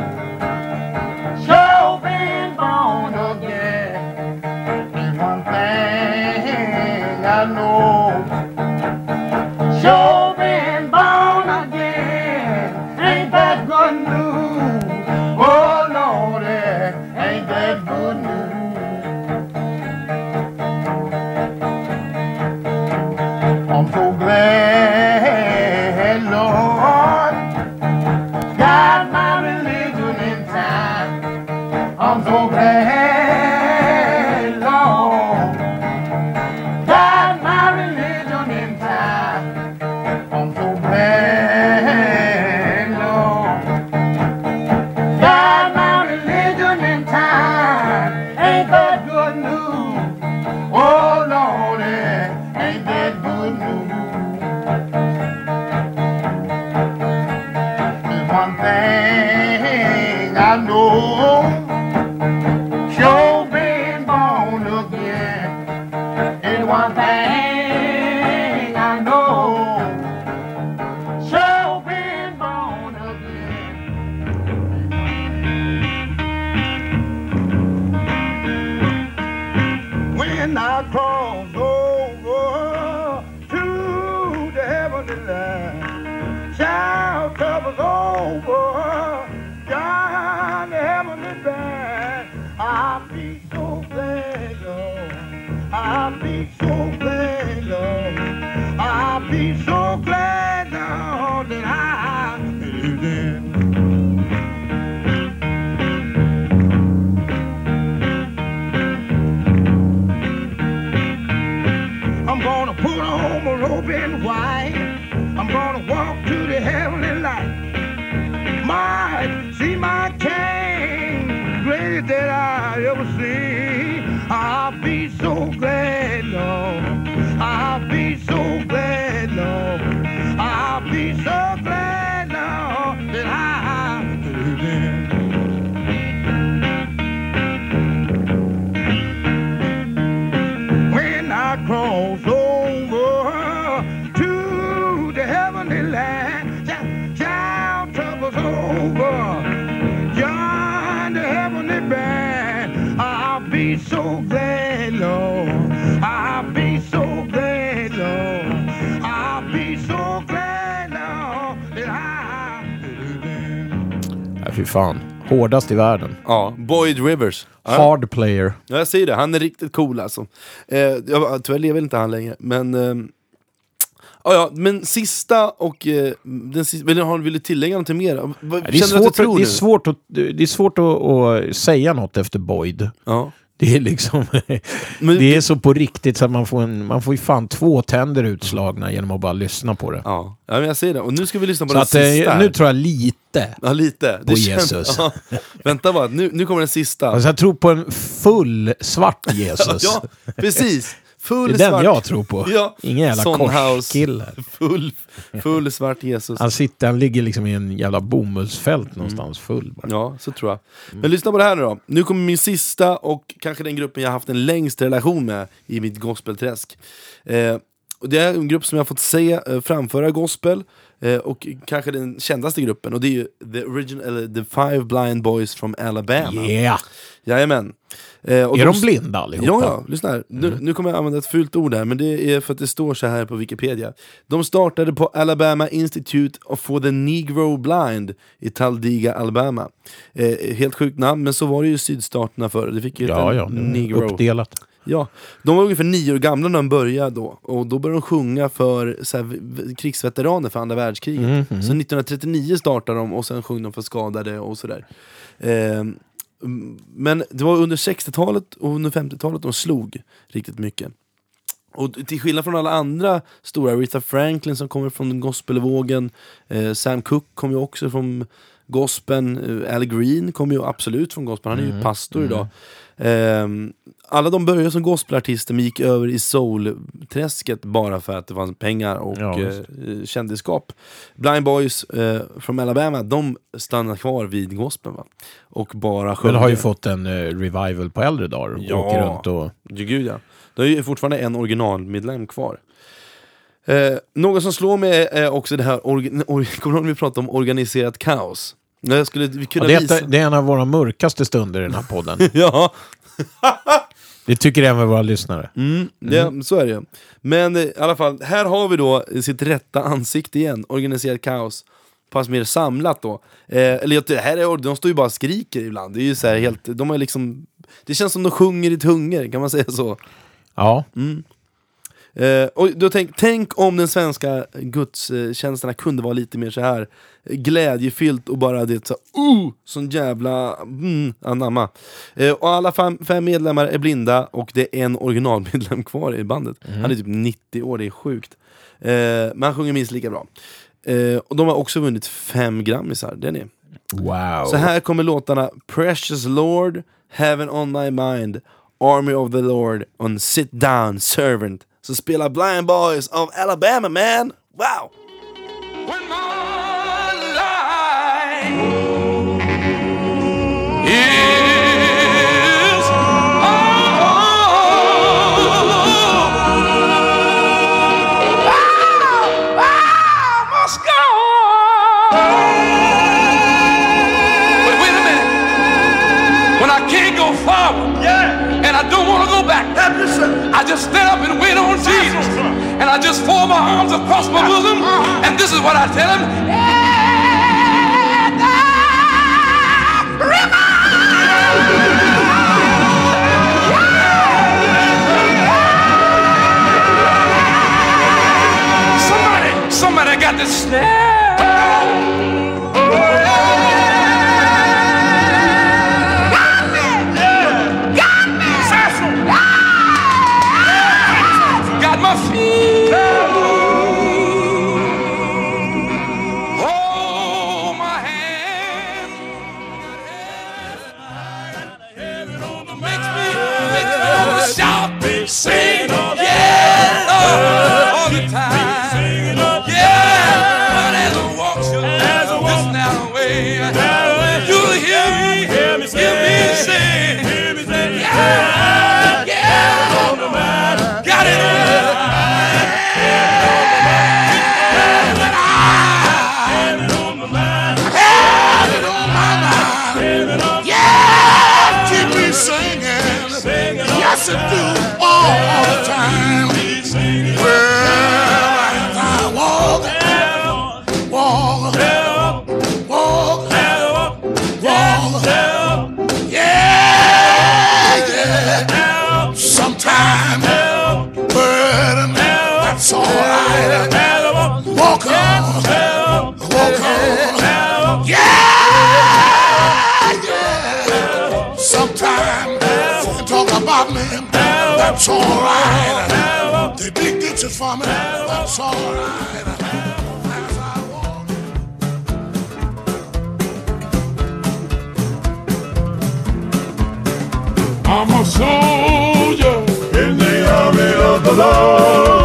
Fan. Hårdast i världen. Ja, Boyd Rivers. Ja. Hard player. Ja, jag säger det, han är riktigt cool alltså. Eh, jag, tyvärr lever inte han längre, men... Eh, ja, ja, men sista och... Eh, den sista, vill, har, vill du tillägga någonting mer? Vad- Det är känner du att svårt, du tror det är nu? svårt, att, det är svårt att, att säga något efter Boyd. Ja. Det är liksom... Men- det är så på riktigt så att man får, en, man får ju fan två tänder utslagna genom att bara lyssna på det. Ja, ja men jag säger det. Och nu ska vi lyssna på Så den att, eh, sista. här. nu tror jag lite. Ja, lite. På Jesus. Ja, vänta bara, nu, nu kommer den sista. Alltså jag tror på en full svart Jesus. ja, precis. Full det är den svart. jag tror på. Ja. Ingen jävla korskille. Full, full svart Jesus. Han sitter, han ligger liksom i en jävla bomullsfält någonstans full bara. Ja, så tror jag. Men lyssna på det här nu då. Nu kommer min sista och kanske den gruppen jag haft en längst relation med i mitt gospelträsk. Eh, det är en grupp som jag har fått se eh, framföra gospel. Eh, och kanske den kändaste gruppen, och det är ju The, original, eller the Five Blind Boys from Alabama. Yeah! Jajamän. Eh, och Är de blinda allihopa? Ja, ja, lyssna här. Nu, nu kommer jag använda ett fult ord här, men det är för att det står så här på Wikipedia. De startade på Alabama Institute for the Negro Blind i Taldiga, Alabama. Eh, helt sjukt namn, men så var det ju sydstaterna förr. Det fick ju Ja, ja. Negro. Uppdelat. Ja, de var ungefär nio år gamla när de började då, och då började de sjunga för så här, krigsveteraner för andra världskriget. Så 1939 startade de och sen sjöng de för skadade och sådär. Mm, men det var under 60-talet och under 50-talet de slog riktigt mycket. Och till skillnad från alla andra stora, Aretha Franklin som kommer från gospelvågen, eh, Sam Cooke kommer ju också från gospeln, eh, Al Green kommer ju absolut från gospel, han är ju pastor idag. Ehm, alla de började som gospelartister men gick över i soul-träsket bara för att det fanns pengar och Ja, eh, kändisskap. Blind Boys eh, från Alabama, de stannar kvar vid gospeln va? Och bara sjunger. Men har ju fått en eh, revival på äldre dagar. Ja. Åker runt och... Ja, gud ja. Det är ju fortfarande en originalmedlem kvar. Eh, något som slår mig är också det här, kommer du vi pratade om organiserat kaos? Jag skulle vi Ja, kunna det, visa... är, det är en av våra mörkaste stunder i den här podden. Ja, Det tycker även våra lyssnare. mm, det, så är det. Men eh, i alla fall, här har vi då sitt rätta ansikte igen, organiserat kaos. Fast mer samlat då. Eh, eller det här är, de står ju bara och skriker ibland. Det är ju så helt, de är liksom... Det känns som de sjunger i tungor, kan man säga så? Ja, Eh, och då tänk, tänk om den svenska gudstjänsterna kunde vara lite mer så här glädjefyllt och bara det så uh, sån jävla mm, anamma. Eh, och alla fem, fem medlemmar är blinda och det är en originalmedlem kvar i bandet. Han är typ 90 år, det är sjukt. Eh, men han sjunger minst lika bra. Eh, och de har också vunnit fem grammisar, det är ni. wow. Så här kommer låtarna Precious Lord, Heaven on my mind, Army of the Lord och Sit Down Servant. Så spelar Blind Boys of Alabama man! Wow! But wait a minute. When I can't go forward, and I don't want to go back, I just stand up and wait on Jesus. And I just fold my arms across my bosom, and this is what I tell him. Somebody, somebody got to snare. That's all right. Walk on, walk on. Yeah, yeah. Sometime they talk about me, that's all right. They dig ditches for me, that's all right. As I walk. I'm a soldier in the army of the Lord.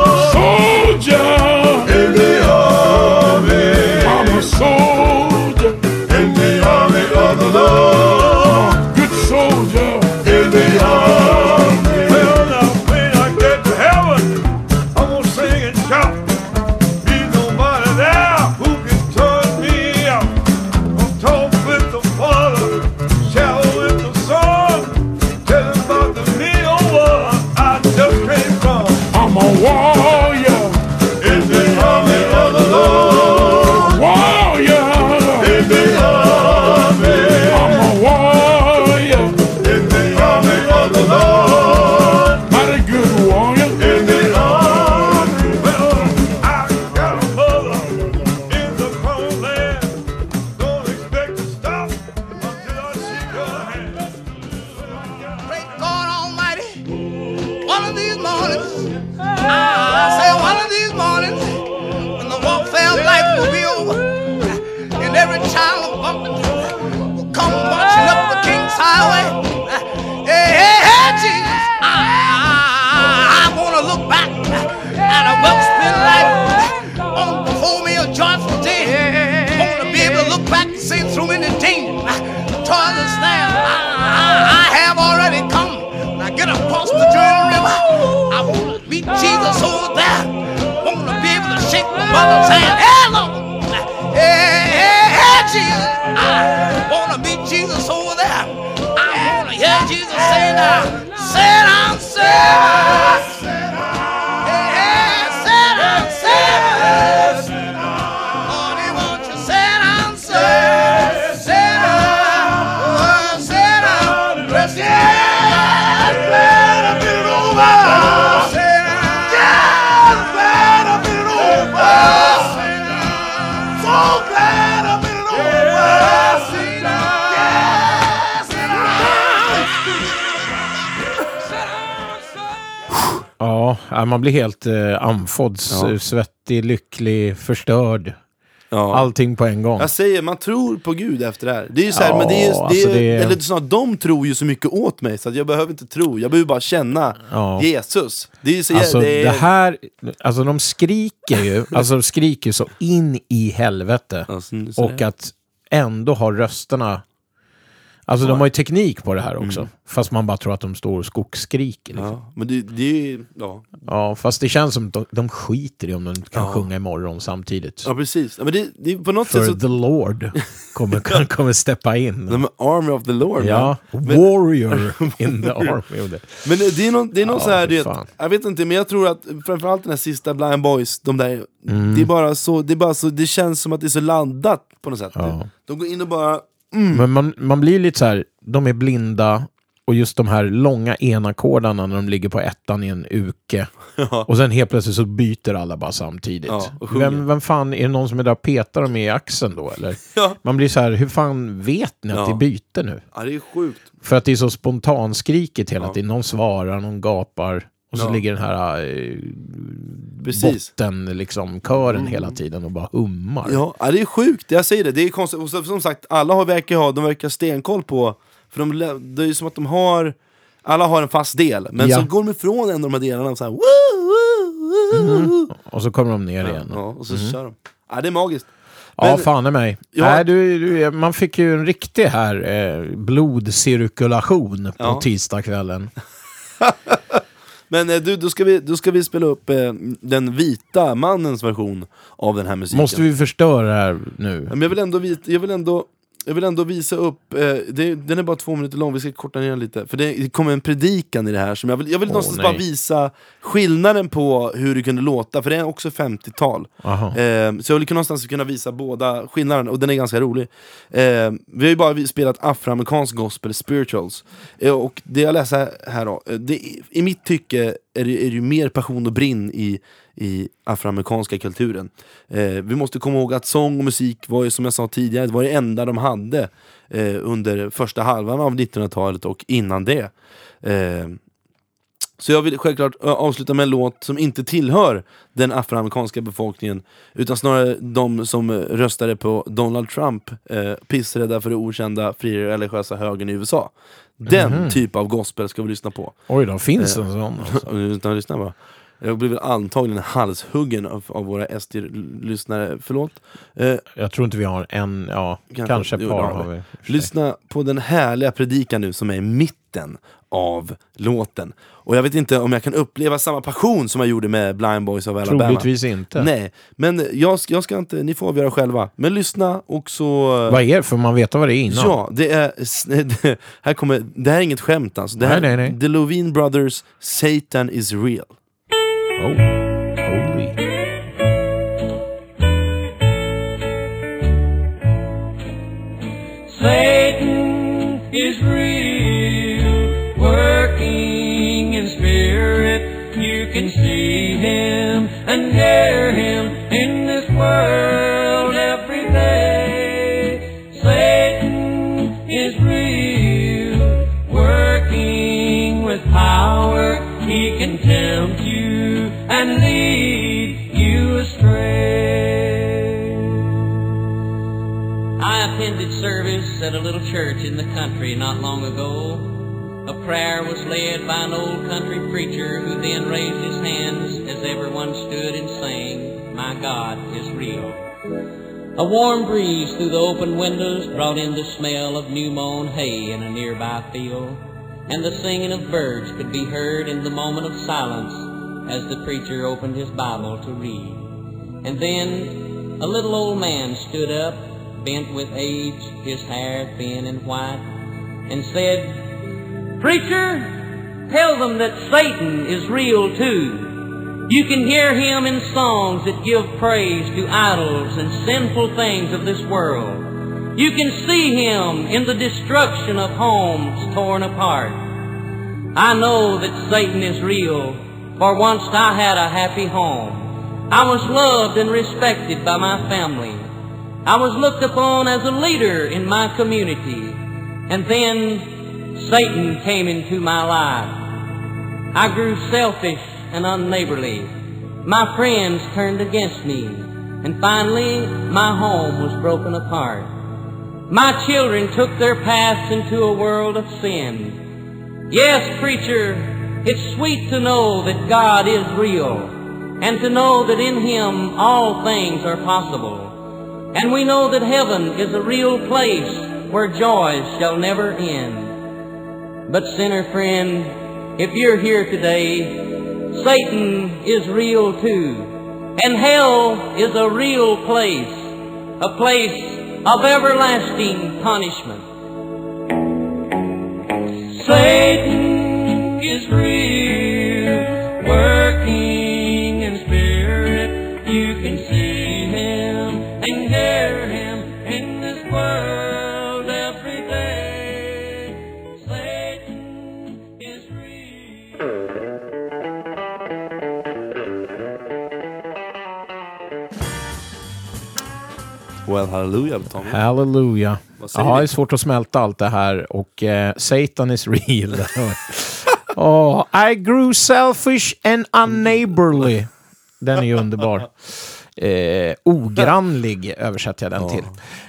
Man blir helt eh, andfådd, Ja. svettig, lycklig, förstörd. Ja. Allting på en gång. Jag säger, man tror på Gud efter det här. Det är ju så här, Ja, men det är, det är, alltså det är- Eller snart, de tror ju så mycket åt mig så att jag behöver inte tro, jag behöver bara känna Ja. Jesus. Det är ju så Alltså det, är, det här, alltså de skriker ju, alltså de skriker så in i helvete. Alltså, Och att ändå ha rösterna, alltså de har ju teknik på det här också. Mm. Fast man bara tror att de står och skogsskriker. Liksom. Ja, men det, det är ju, ja. Ja, fast det känns som att de, de skiter i om de inte kan sjunga imorgon samtidigt. ja, precis. Ja, men det, det på något För sätt så... the Lord kommer, kommer steppa in. De army of the Lord. Ja, va? warrior in the army. of the- Men det är någon, det är någon Ja, så här, du vet, jag vet inte, men jag tror att framförallt den här sista Blind Boys, de där, Mm. det är bara så, det är bara så, det känns som att det är så laddat på något sätt. Ja. De går in och bara, Men man, man blir lite så här, de är blinda och just de här långa enackordarna när de ligger på ettan i en uke. Och sen helt plötsligt så byter alla bara samtidigt. Ja, vem, vem fan, är det någon som är där och petar dem i axeln då eller? Ja. Man blir så här, hur fan vet ni att Ja. det är byte nu? ja det är sjukt. För att det är så spontanskriket hela Ja. tiden. Någon svarar, någon gapar. Och så Ja. ligger den här Precis. botten, liksom, kören hela tiden och bara hummar. Ja, ja, det är sjukt, jag säger det, det är konstigt. Och så, som sagt, alla har, verkar ha, de verkar stenkoll på, för de, det är som att de har, alla har en fast del, men Ja. så går de ifrån en av de här delarna och så här, woo, woo, woo, woo. Och så kommer de ner igen. Ja, och så kör de. Ja, det är magiskt. Ja, Men- fan i mig. Ja. Nej, du, du, man fick ju en riktig här eh, blodcirkulation på Ja. tisdagskvällen. Men eh, du, då ska, vi, då ska vi spela upp eh, den vita mannens version av den här musiken. Måste vi förstöra det här nu? Men jag vill ändå, vit, jag vill ändå, jag vill ändå visa upp, eh, det, den är bara två minuter lång, vi ska korta ner den lite. För det, kommer en predikan i det här, som jag vill, jag vill Åh, någonstans nej. bara visa skillnaden på hur det kunde låta, för det är också 50-tal. Aha. Eh, så jag vill någonstans kunna visa båda skillnaderna, och den är ganska rolig. Eh, vi har ju bara spelat afroamerikansk gospel, spirituals. Eh, och det jag läser här då, eh, det, i mitt tycke är det, är det ju mer passion och brinn i, i afroamerikanska kulturen. Eh, vi måste komma ihåg att sång och musik var ju som jag sa tidigare, det var det enda de hade eh, under första halvan av 1900-talet och innan det. Eh, så jag vill självklart avsluta med en låt som inte tillhör den afroamerikanska befolkningen utan snarare de som eh, röstade på Donald Trump, eh, pissrädda för det okända, fria religiösa högern i USA. Den typ av gospel ska vi lyssna på. Oj då, finns det en sån? Alltså? Lyssna bara. Jag blir väl antagligen halshuggen av, av våra SD-lyssnare, förlåt. Eh, Jag tror inte vi har en, ja, Kanske. kanske, ett Jo, par det har vi. Lyssna på den härliga predikan nu som är i mitten av låten. Och jag vet inte om jag kan uppleva samma passion som jag gjorde med Blind Boys of Alabama. Troligtvis inte. Nej, men jag, ska- jag ska inte, ni får avgöra själva. Men lyssna och så... Vad är det? Får man veta vad det är innan? Ja, det är... Det här, kommer, det här är inget skämt alltså. Det här, Nej, nej, nej. The Lovine Brothers, Satan is real. Oh, holy. Satan is real, working in spirit. You can see him and hear him in this world service at a little church in the country not long ago. A prayer was led by an old country preacher who then raised his hands as everyone stood and sang, My God is real. A warm breeze through the open windows brought in the smell of new mown hay in a nearby field, and the singing of birds could be heard in the moment of silence as the preacher opened his Bible to read. And then a little old man stood up, bent with age, his hair thin and white, and said, Preacher, tell them that Satan is real too. You can hear him in songs that give praise to idols and sinful things of this world. You can see him in the destruction of homes torn apart. I know that Satan is real, for once I had a happy home. I was loved and respected by my family. I was looked upon as a leader in my community. And then Satan came into my life. I grew selfish and unneighborly. My friends turned against me, and finally my home was broken apart. My children took their paths into a world of sin. Yes, preacher, it's sweet to know that God is real, and to know that in Him all things are possible. And we know that heaven is a real place where joys shall never end. But sinner friend, if you're here today Satan is real too. And hell is a real place, a place of everlasting punishment. Satan is real, Well, hallelujah Tommy. Halleluja. Vad säger Ja, det vi? är svårt att smälta allt det här och eh, Satan is real. oh, I grew selfish and unneighborly. Den är ju underbar. Eh, ogrannlig översätter jag den till.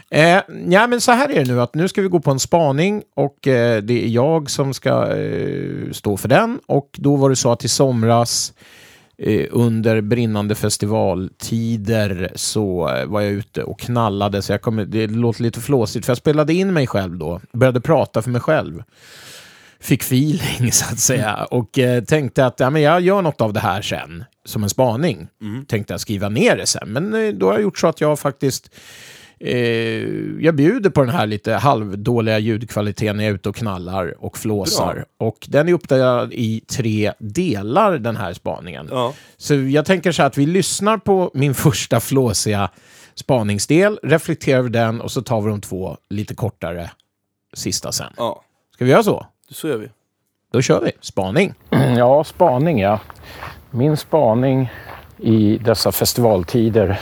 Eh, ja, men så här är det nu att nu ska vi gå på en spaning och eh, det är jag som ska eh, stå för den. Och då var det så att i somras under brinnande festivaltider så eh, var jag ute och knallade. Så jag kommer, det låter lite flåsigt för jag spelade in mig själv då. Började prata för mig själv. Fick feeling så att säga och eh, tänkte att ja, men jag gör något av det här sen som en spaning. Tänkte jag skriva ner det sen. Men eh, då har jag gjort så att jag faktiskt Eh, jag bjuder på den här lite halvdåliga ljudkvaliteten när jag är ute och knallar och flåsar. Bra. Och den är uppdelad i tre delar, den här spaningen. Ja. Så jag tänker så här att vi lyssnar på min första flåsiga spaningsdel, reflekterar över den och så tar vi de två lite kortare sista sen. ja, Ska vi göra så? så gör vi. Då kör vi. Spaning. Ja, spaning ja. Min spaning i dessa festivaltider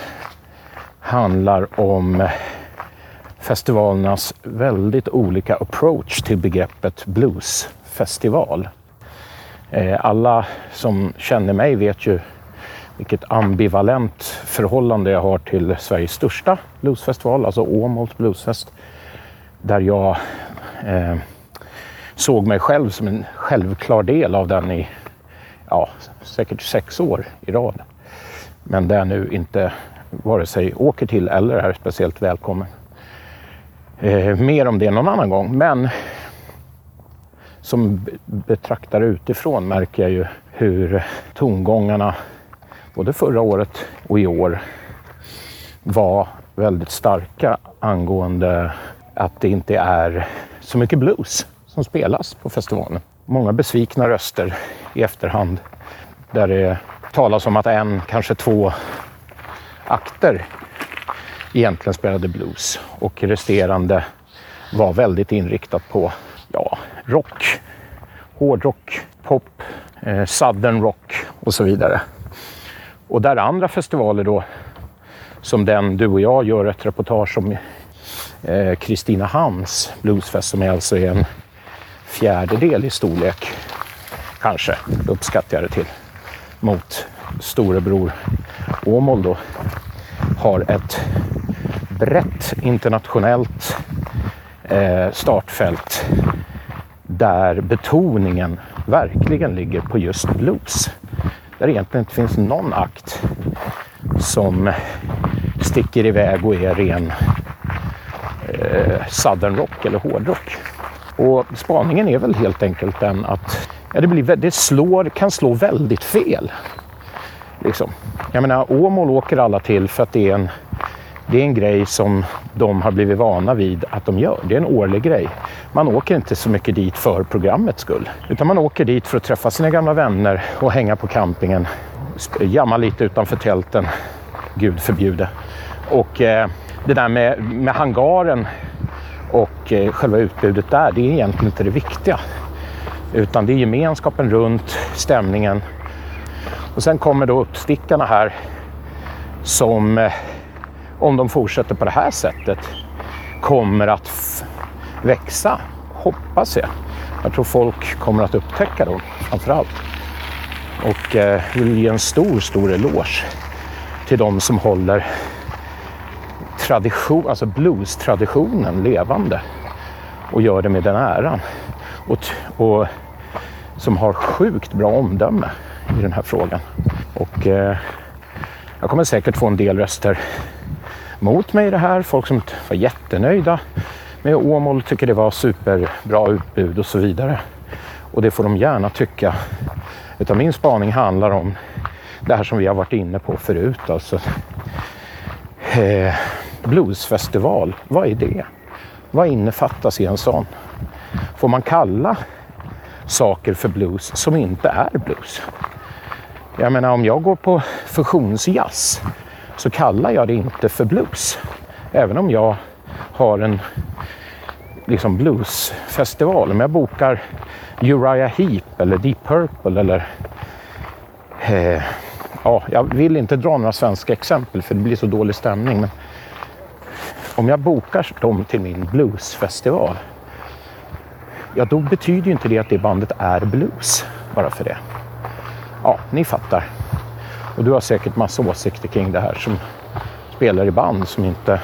handlar om festivalernas väldigt olika approach till begreppet bluesfestival. Eh, alla som känner mig vet ju vilket ambivalent förhållande jag har till Sveriges största bluesfestival, alltså Åmåls bluesfest, där jag eh, såg mig själv som en självklar del av den i ja, säkert sex år i rad. Men där nu inte vare sig åker till eller är speciellt välkommen. Eh, mer om det någon annan gång. Men som betraktare utifrån märker jag ju hur tongångarna både förra året och i år var väldigt starka angående att det inte är så mycket blues som spelas på festivalen. Många besvikna röster i efterhand där det talas om att en, kanske två akter egentligen spelade blues och resterande var väldigt inriktat på ja, rock, hårdrock, pop, eh, southern rock och så vidare. Och där andra festivaler då, som den du och jag gör ett reportage om, eh, bluesfest som är alltså är en fjärdedel i storlek, kanske, uppskattar jag det till, mot storebror Åmål då, har ett brett internationellt eh, startfält där betoningen verkligen ligger på just blues. Där egentligen inte finns någon akt som sticker iväg och är ren eh, southern rock eller hårdrock. Och spaningen är väl helt enkelt den att ja, det, blir, det slår, kan slå väldigt fel. Liksom. Jag menar, Åmål åker alla till för att det är, en, det är en grej som de har blivit vana vid att de gör. Det är en årlig grej. Man åker inte så mycket dit för programmets skull. Utan man åker dit för att träffa sina gamla vänner och hänga på campingen. Jamma lite utanför tälten. Gud förbjude. Och eh, det där med, med hangaren och eh, själva utbudet där, det är egentligen inte det viktiga. Utan det är gemenskapen runt, stämningen. Och sen kommer då uppstickarna här som, eh, om de fortsätter på det här sättet, kommer att växa, hoppas jag. Jag tror folk kommer att upptäcka dem, framför allt. Och eh, vill ge en stor, stor eloge till de som håller tradition, alltså blues-traditionen levande och gör det med den äran. Och, och som har sjukt bra omdöme i den här frågan. Och eh, jag kommer säkert få en del röster mot mig i det här. Folk som var jättenöjda med Åmål, tycker det var superbra utbud och så vidare. Och det får de gärna tycka. Utan min spaning handlar om det här som vi har varit inne på förut. Alltså, eh, bluesfestival, vad är det? Vad innefattas i en sån? Får man kalla saker för blues som inte är blues? Jag menar om jag går på fusionsjazz så kallar jag det inte för blues. Även om jag har en liksom bluesfestival. Om jag bokar Uriah Heep eller Deep Purple eller eh, ja, jag vill inte dra några svenska exempel för det blir så dålig stämning. Men om jag bokar dem till min bluesfestival, ja då betyder ju inte det att det bandet är blues bara för det. Ja, ni fattar. Och du har säkert massa åsikter kring det här som spelar i band som inte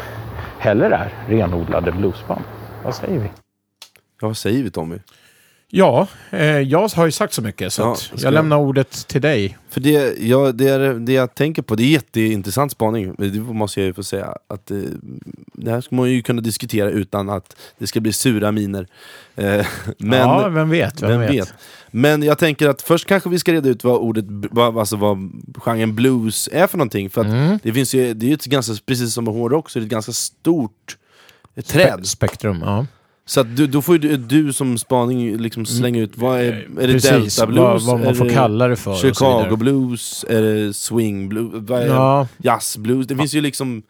heller är renodlade bluesband. Vad säger vi? Ja, vad säger vi Tommy? Ja, eh, jag har ju sagt så mycket så Ja, att jag jag- lämnar ordet till dig. För det, ja, det, är, det jag tänker på, det är jätteintressant spaning, det måste jag ju få säga. Att, eh, det här ska man ju kunna diskutera utan att det ska bli sura miner. Eh, men, ja, vem vet? Vem, vem vet? vet? Men jag tänker att först kanske vi ska reda ut vad ordet, vad, alltså vad genren blues är för någonting. För Mm. det finns ju, det är ju ett ganska, precis som med hårdrock, så är det ett ganska stort träd. Spe- Spektrum, ja. Så att du, då får du, du som spaning liksom slänga ut, vad är, är det Precis, delta blues? vad, vad man Är får kalla det för. Chicago blues? Är det swing blues? Vad är Ja. Jazz blues? Det finns ju liksom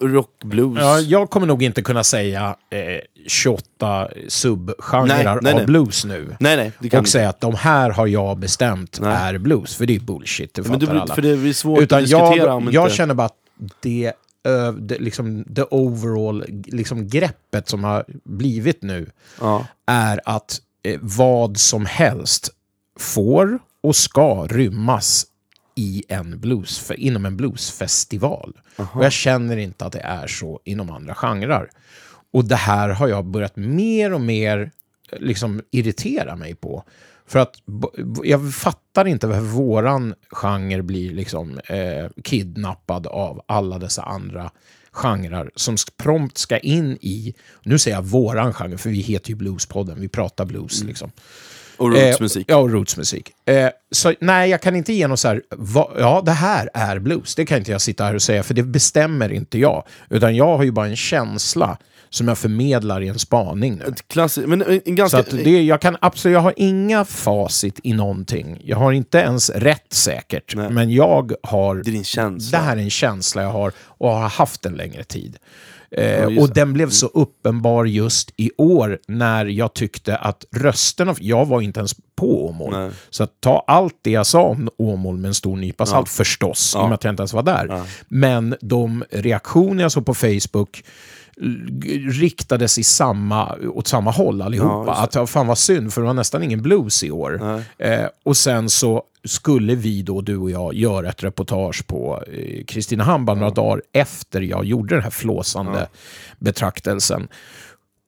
rock blues. Ja, jag kommer nog inte kunna säga eh, 28 subgenrer Nej, nej, av nej. blues nu. Nej nej, det kan Och säga att de här har jag bestämt Nej. är blues, för det är bullshit, det men fattar du, alla. För det blir svårt Utan att diskutera jag, om jag inte... känner bara att det, det, liksom, det overall liksom, greppet som har blivit nu Ja. är att eh, vad som helst får och ska rymmas i en blues, för, inom en bluesfestival. Och jag känner inte att det är så inom andra genrer. Och det här har jag börjat mer och mer eh, liksom irritera mig på. För att jag fattar inte varför våran genre blir liksom eh, kidnappad av alla dessa andra genrer som prompt ska in i, nu säger jag våran genre, för vi heter ju Bluespodden, vi pratar blues liksom. Och rootsmusik. Eh, ja, och rootsmusik. Eh, så nej, jag kan inte ge något så här, va, ja, det här är blues. Det kan inte jag sitta här och säga, för det bestämmer inte jag. Utan jag har ju bara en känsla som jag förmedlar i en spaning nu. Klassiskt, men en, en ganska... Så det, jag kan absolut, jag har inga facit i någonting. Jag har inte ens rätt säkert, Nej. men jag har... Det är din känsla. Det här är en känsla jag har och har haft en längre tid. Eh, och den blev så uppenbar just i år när jag tyckte att rösterna... Jag var inte ens på Åmål. Nej. Så ta allt det jag sa om Åmål med en stor nypa salt, förstås, i och med att jag inte ens var där. Men de reaktioner jag såg på Facebook riktades i samma, åt samma håll allihopa. att ja, fan vad synd, för det var nästan ingen blues i år. Eh, och sen så skulle vi då, du och jag, göra ett reportage på eh, Kristinehamn bara några dagar efter jag gjorde den här flåsande betraktelsen.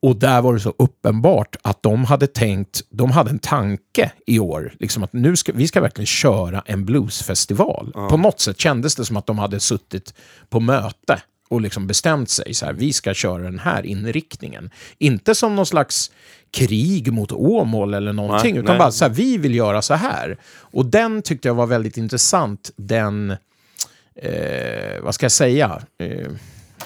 Och där var det så uppenbart att de hade tänkt, de hade en tanke i år, liksom att nu ska, vi ska verkligen köra en bluesfestival. På något sätt kändes det som att de hade suttit på möte och liksom bestämt sig, så här, vi ska köra den här inriktningen. Inte som någon slags krig mot Åmål eller någonting, Nej, utan nej. bara så här, vi vill göra så här. Och den tyckte jag var väldigt intressant, den, eh, vad ska jag säga? Eh,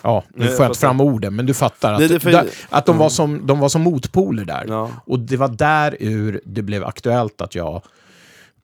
Ja, nu får jag jag inte fram orden, men du fattar. Att, Nej, för- att de, var som, de var som motpoler där. Ja. Och det var där ur det blev aktuellt att jag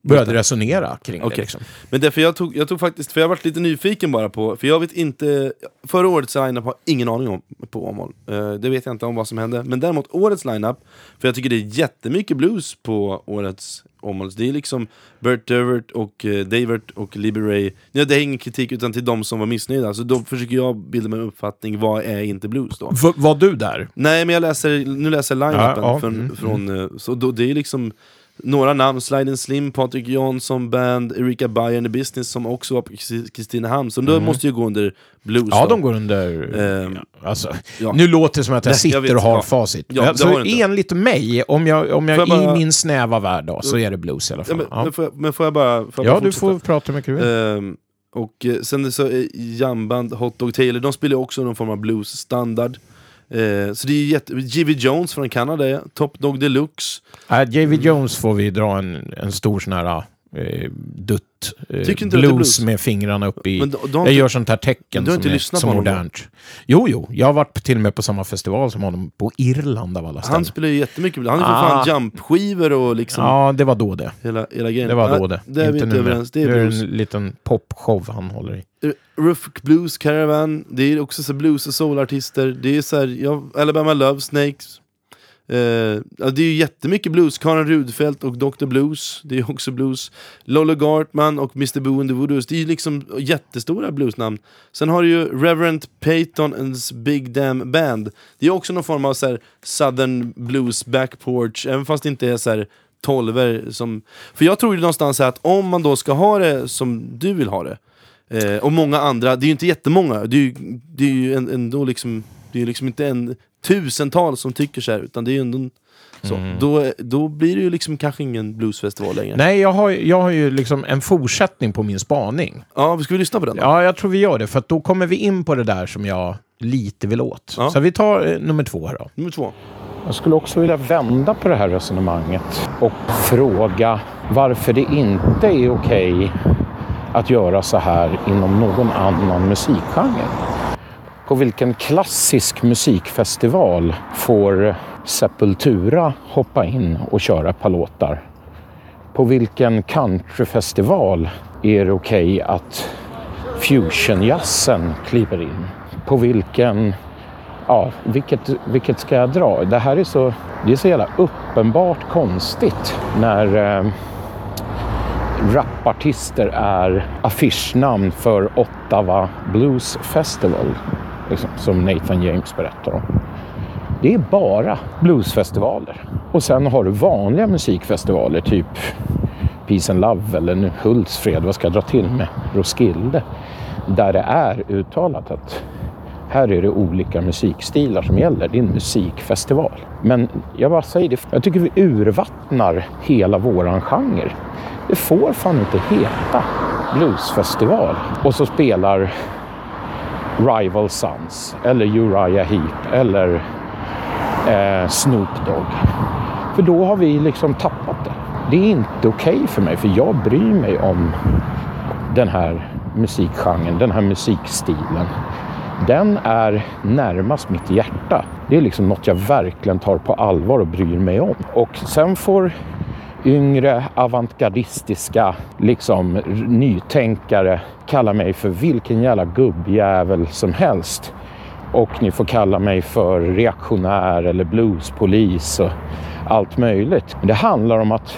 började resonera kring det. Okej. Liksom. Men därför jag tog, jag tog faktiskt, för jag varit lite nyfiken bara på, för jag vet inte, förra årets lineup har ingen aning om på Åmål. Eh, det vet jag inte om vad som hände. Men däremot årets lineup, för jag tycker det är jättemycket blues på årets Åmåls. Det är liksom Bert Devert och uh, Davert och Libby Ray. Ja, det är ingen kritik utan till de som var missnöjda. Så då försöker jag bilda mig en uppfattning, vad är inte blues då? V- var du där? Nej men jag läser, nu läser jag line-upen Ja, ja, från, mm, från eh, så då, det är liksom några namn, Sliding Slim, Patrik Jansson Band, Erika Bayer and the Business som också var på Kristi- Kristinehamn, så de måste ju gå under blues Mm. Ja, då. de går under... Ehm, Alltså, ja. Nu låter det som att jag sitter jag vet, och har ja. facit. Ja, alltså, enligt mig, om jag, om jag, Får jag bara- i min snäva värld då, så är det blues i alla fall. men, Ja, men, får jag, men får jag bara, får jag ja bara du får prata hur du vill. Ehm, och eh, sen så är jamband, Hot Dog Taylor, de spelar också någon form av bluesstandard. Eh, så det är jätte... J.V. Jones från Kanada, Top Dog Deluxe. Äh, J.V. Jones får vi dra en, en stor sån här eh, dutt eh, inte är blues, med fingrarna upp i... Har jag inte- gör sånt här tecken du har som inte är som honom då? modernt. Jo, jo. Jag har varit till och med på samma festival som honom på Irland av alla ställen. Han spelar ju jättemycket. Han ju för Ah. fan jumpskivor och liksom Ja, det var då det. hela, hela grejen. Det var då det. Det är vi inte nu överens, det är är det blues. en liten popshow han håller i. Roof Blues Caravan, det är också så blues och soulartister. Det är så här, ja, Alabama Love Snakes. Eh, ja, det är ju jättemycket blues. Karin Rudfeldt och Dr. Blues, det är också blues. Lollo Gartman och Mr. Boo and the Voodoos, det är ju liksom jättestora bluesnamn. Sen har du ju Reverend Payton and's Big Damn Band. Det är också någon form av så här Southern Blues backporch, även fast det inte är så här tolver som... För jag tror ju någonstans att om man då ska ha det som du vill ha det, Eh, och många andra, det är ju inte jättemånga, det är ju, det är ju ändå liksom, det är ju liksom inte en tusental som tycker så här, utan det är ju ändå en- så. Då, då blir det ju liksom kanske ingen bluesfestival längre. Nej, jag har, jag har ju liksom en fortsättning på min spaning. Ja, ska vi lyssna på den då? Ja, jag tror vi gör det, för att då kommer vi in på det där som jag lite vill åt. Ja. Så vi tar eh, nummer två här då. Nummer två. Jag skulle också vilja vända på det här resonemanget och fråga varför det inte är okej att göra så här inom någon annan musikgenre. På vilken klassisk musikfestival får Sepultura hoppa in och köra ett par låtar? På vilken countryfestival är det okej att fusionjazzen kliver in? På vilken Ja, vilket, vilket ska jag dra? Det här är så, det är så jävla uppenbart konstigt när eh, rapartister är affischnamn för Ottawa Blues Festival, liksom, som Nathan James berättar om. Det är bara bluesfestivaler. Och sen har du vanliga musikfestivaler, typ Peace and Love eller nu Hultsfred, vad ska jag dra till med? Roskilde. Där det är uttalat att här är det olika musikstilar som gäller. Det är en musikfestival. Men jag bara säger det, jag tycker vi urvattnar hela våran genre. Det får fan inte heta bluesfestival. Och så spelar Rival Sons eller Uriah Heep eller eh, Snoop Dogg. För då har vi liksom tappat det. Det är inte okej för mig, för jag bryr mig om den här musikgenren, den här musikstilen. Den är närmast mitt hjärta. Det är liksom något jag verkligen tar på allvar och bryr mig om. Och sen får yngre avantgardistiska liksom nytänkare kalla mig för vilken jävla gubbjävel som helst. Och ni får kalla mig för reaktionär eller bluespolis och allt möjligt. Men det handlar om att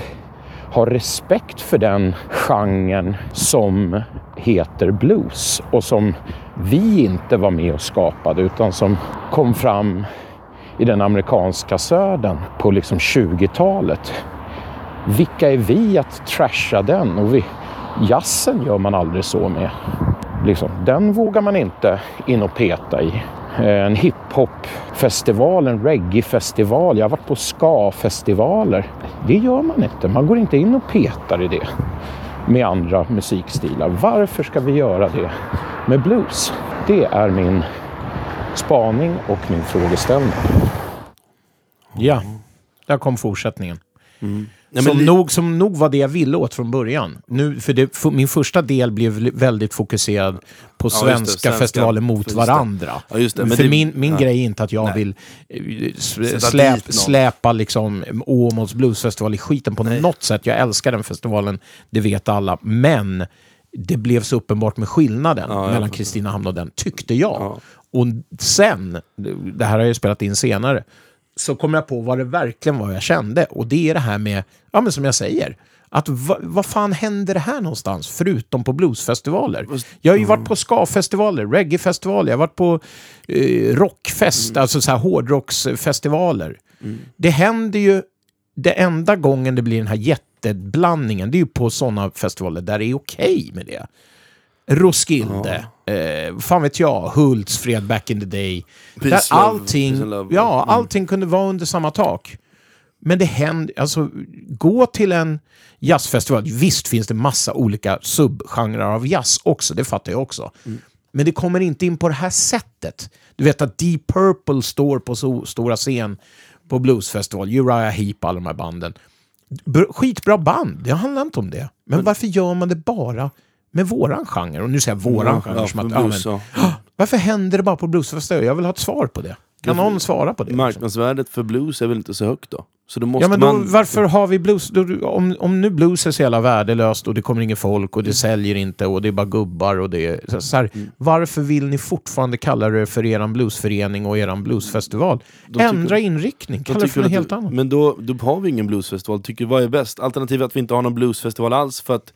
ha respekt för den genren som heter blues och som vi inte var med och skapade utan som kom fram i den amerikanska södern på liksom 20-talet. Vilka är vi att trasha den? Och vi, jazzen gör man aldrig så med. Liksom, den vågar man inte in och peta i. eh, en hiphop-festival, en reggae-festival. Jag har varit på ska-festivaler. Det gör man inte. Man går inte in och petar i det med andra musikstilar. Varför ska vi göra det med blues? Det är min spaning och min frågeställning. Ja, där kom fortsättningen. Ja, men som, nog, som nog var det jag ville åt från början. Nu, för det, för min första del blev väldigt fokuserad på det, svenska, svenska- festivaler mot varandra. Ja, just det, men för det- min, min ja. grej är inte att jag Nej. vill eh, släp, släpa liksom Åmåls bluesfestival i skiten på något sätt. Jag älskar den festivalen, det vet alla. Men det blev så uppenbart med skillnaden Ja, mellan. Kristinehamn och den, tyckte jag. Ja. Och sen, det här har jag ju spelat in senare, så kom jag på vad det verkligen var jag kände. Och det är det här med, ja men som jag säger, att va, vad fan händer det här någonstans förutom på bluesfestivaler? Jag har ju varit på ska-festivaler, reggae-festivaler, jag har varit på eh, rockfest, alltså så här hårdrocksfestivaler. Det händer ju, det enda gången det blir den här jätteblandningen, det är ju på sådana festivaler där det är okej med det. Roskilde, eh, fan vet jag, Hultsfred back in the day. Peace, där love, allting, love. ja, Mm. allting kunde vara under samma tak. Men det händer, alltså gå till en jazzfestival. Visst finns det massa olika subgenrer av jazz också, det fattar jag också. Mm. Men det kommer inte in på det här sättet. Du vet att Deep Purple står på så stora scen på bluesfestival, Uriah Heep, alla de här banden. Br- Skitbra band, det handlar inte om det. Men varför gör man det bara med våran genre? Och nu säger jag våran genre. Ja, som att, ja, men, ja. varför händer det bara på bluesfestival? Jag vill ha ett svar på det. Kan någon svara på det? Marknadsvärdet för blues är väl inte så högt då? Så då måste Ja, men då, man... varför har vi blues? Om, om nu blues är så jävla värdelöst och det kommer ingen folk och det säljer inte och det är bara gubbar och det är så, så här, Mm. Varför vill ni fortfarande kalla det för eran bluesförening och eran bluesfestival? Då tycker- Ändra inriktning, Då kalla det tycker för något helt annat. Men då, då har vi ingen bluesfestival. Tycker vad är bäst? Alternativet att vi inte har någon bluesfestival alls för att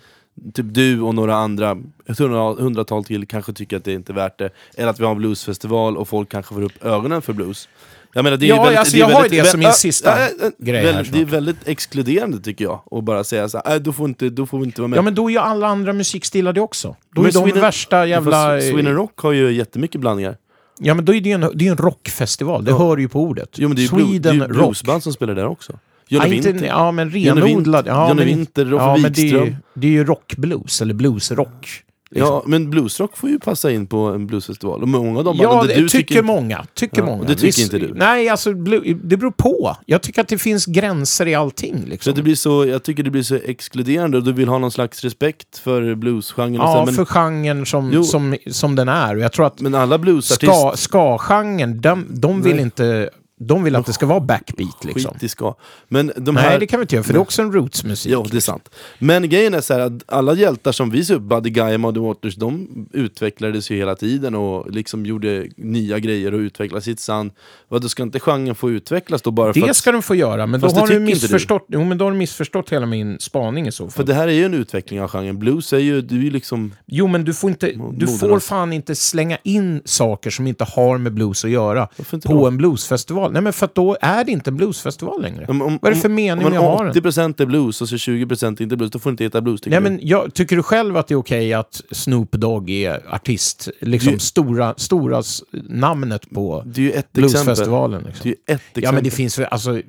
typ du och några andra, ett hundra- hundratal till, kanske tycker att det inte är värt det. Eller att vi har en bluesfestival och folk kanske får upp ögonen för blues. Jag menar, det är Ja, väldigt, alltså, det är jag har ju det som min sista äh, äh, grej väldigt- här Det är väldigt exkluderande tycker jag, att bara säga så här, äh, då, får inte, då får vi inte vara med. Ja, men då är ju alla andra musikstilar det också. Då Men är de Sweden- värsta jävla... Sweden Rock har ju jättemycket blandningar. Ja, men då är det ju en, det är en rockfestival. Det Ja. hör ju på ordet. Jo men det är ju, blue, det är Sweden ju Rock. bluesband som spelar där också. Ja, Johnny inte, Winter. ja, men renodlad. Ja, Johnny Winter, Roffe ja, men det är, ju, det är ju rockblues, eller bluesrock. Liksom. Ja, men bluesrock får ju passa in på en bluesfestival. Och många av de Ja, banden det du tycker, tycker... många. Tycker Ja, många. och det tycker inte du. Nej, alltså blu- det beror på. Jag tycker att det finns gränser i allting. Så Liksom. att det blir så, jag tycker det blir så exkluderande och du vill ha någon slags respekt för bluesgenren. och så ja, här, men, för genren som, Jo. som, som den är. Och jag tror att men alla bluesartister... ska, ska-genren, de, de vill Nej. inte... De vill att det ska vara backbeat liksom. Skit i ska. Men de Nej, här... det kan vi inte göra, för det är också en rootsmusik. Ja, det är sant. Men grejen är så här att alla hjältar som vi ser upp, Buddy Guy och Muddy Waters, de utvecklades ju hela tiden och liksom gjorde nya grejer och utvecklade sitt sound. Vad, då ska inte genren få utvecklas då bara för Det att... ska de få göra, men då Fast har, du inte du. missförstått, jo, men då har du missförstått hela min spaning i så fall. För det här är ju en utveckling av genren. Blues är ju, du är liksom... Jo, men du får, inte, du får fan inte slänga in saker som inte har med blues att göra på då? en bluesfestival. Nej, men för att då är det inte en bluesfestival längre. Om, om, Vad är det för mening om, med om att ha den? 80% är blues och så 20% inte blues, då får det inte heta blues tycker Nej, du? men jag, tycker du själv att det är okej att Snoop Dogg är artist? Liksom Det- stora, stora namnet på Det är ju ett bluesfestivalen. Liksom. Det är ju ett exempel. Ja, men det finns alltså,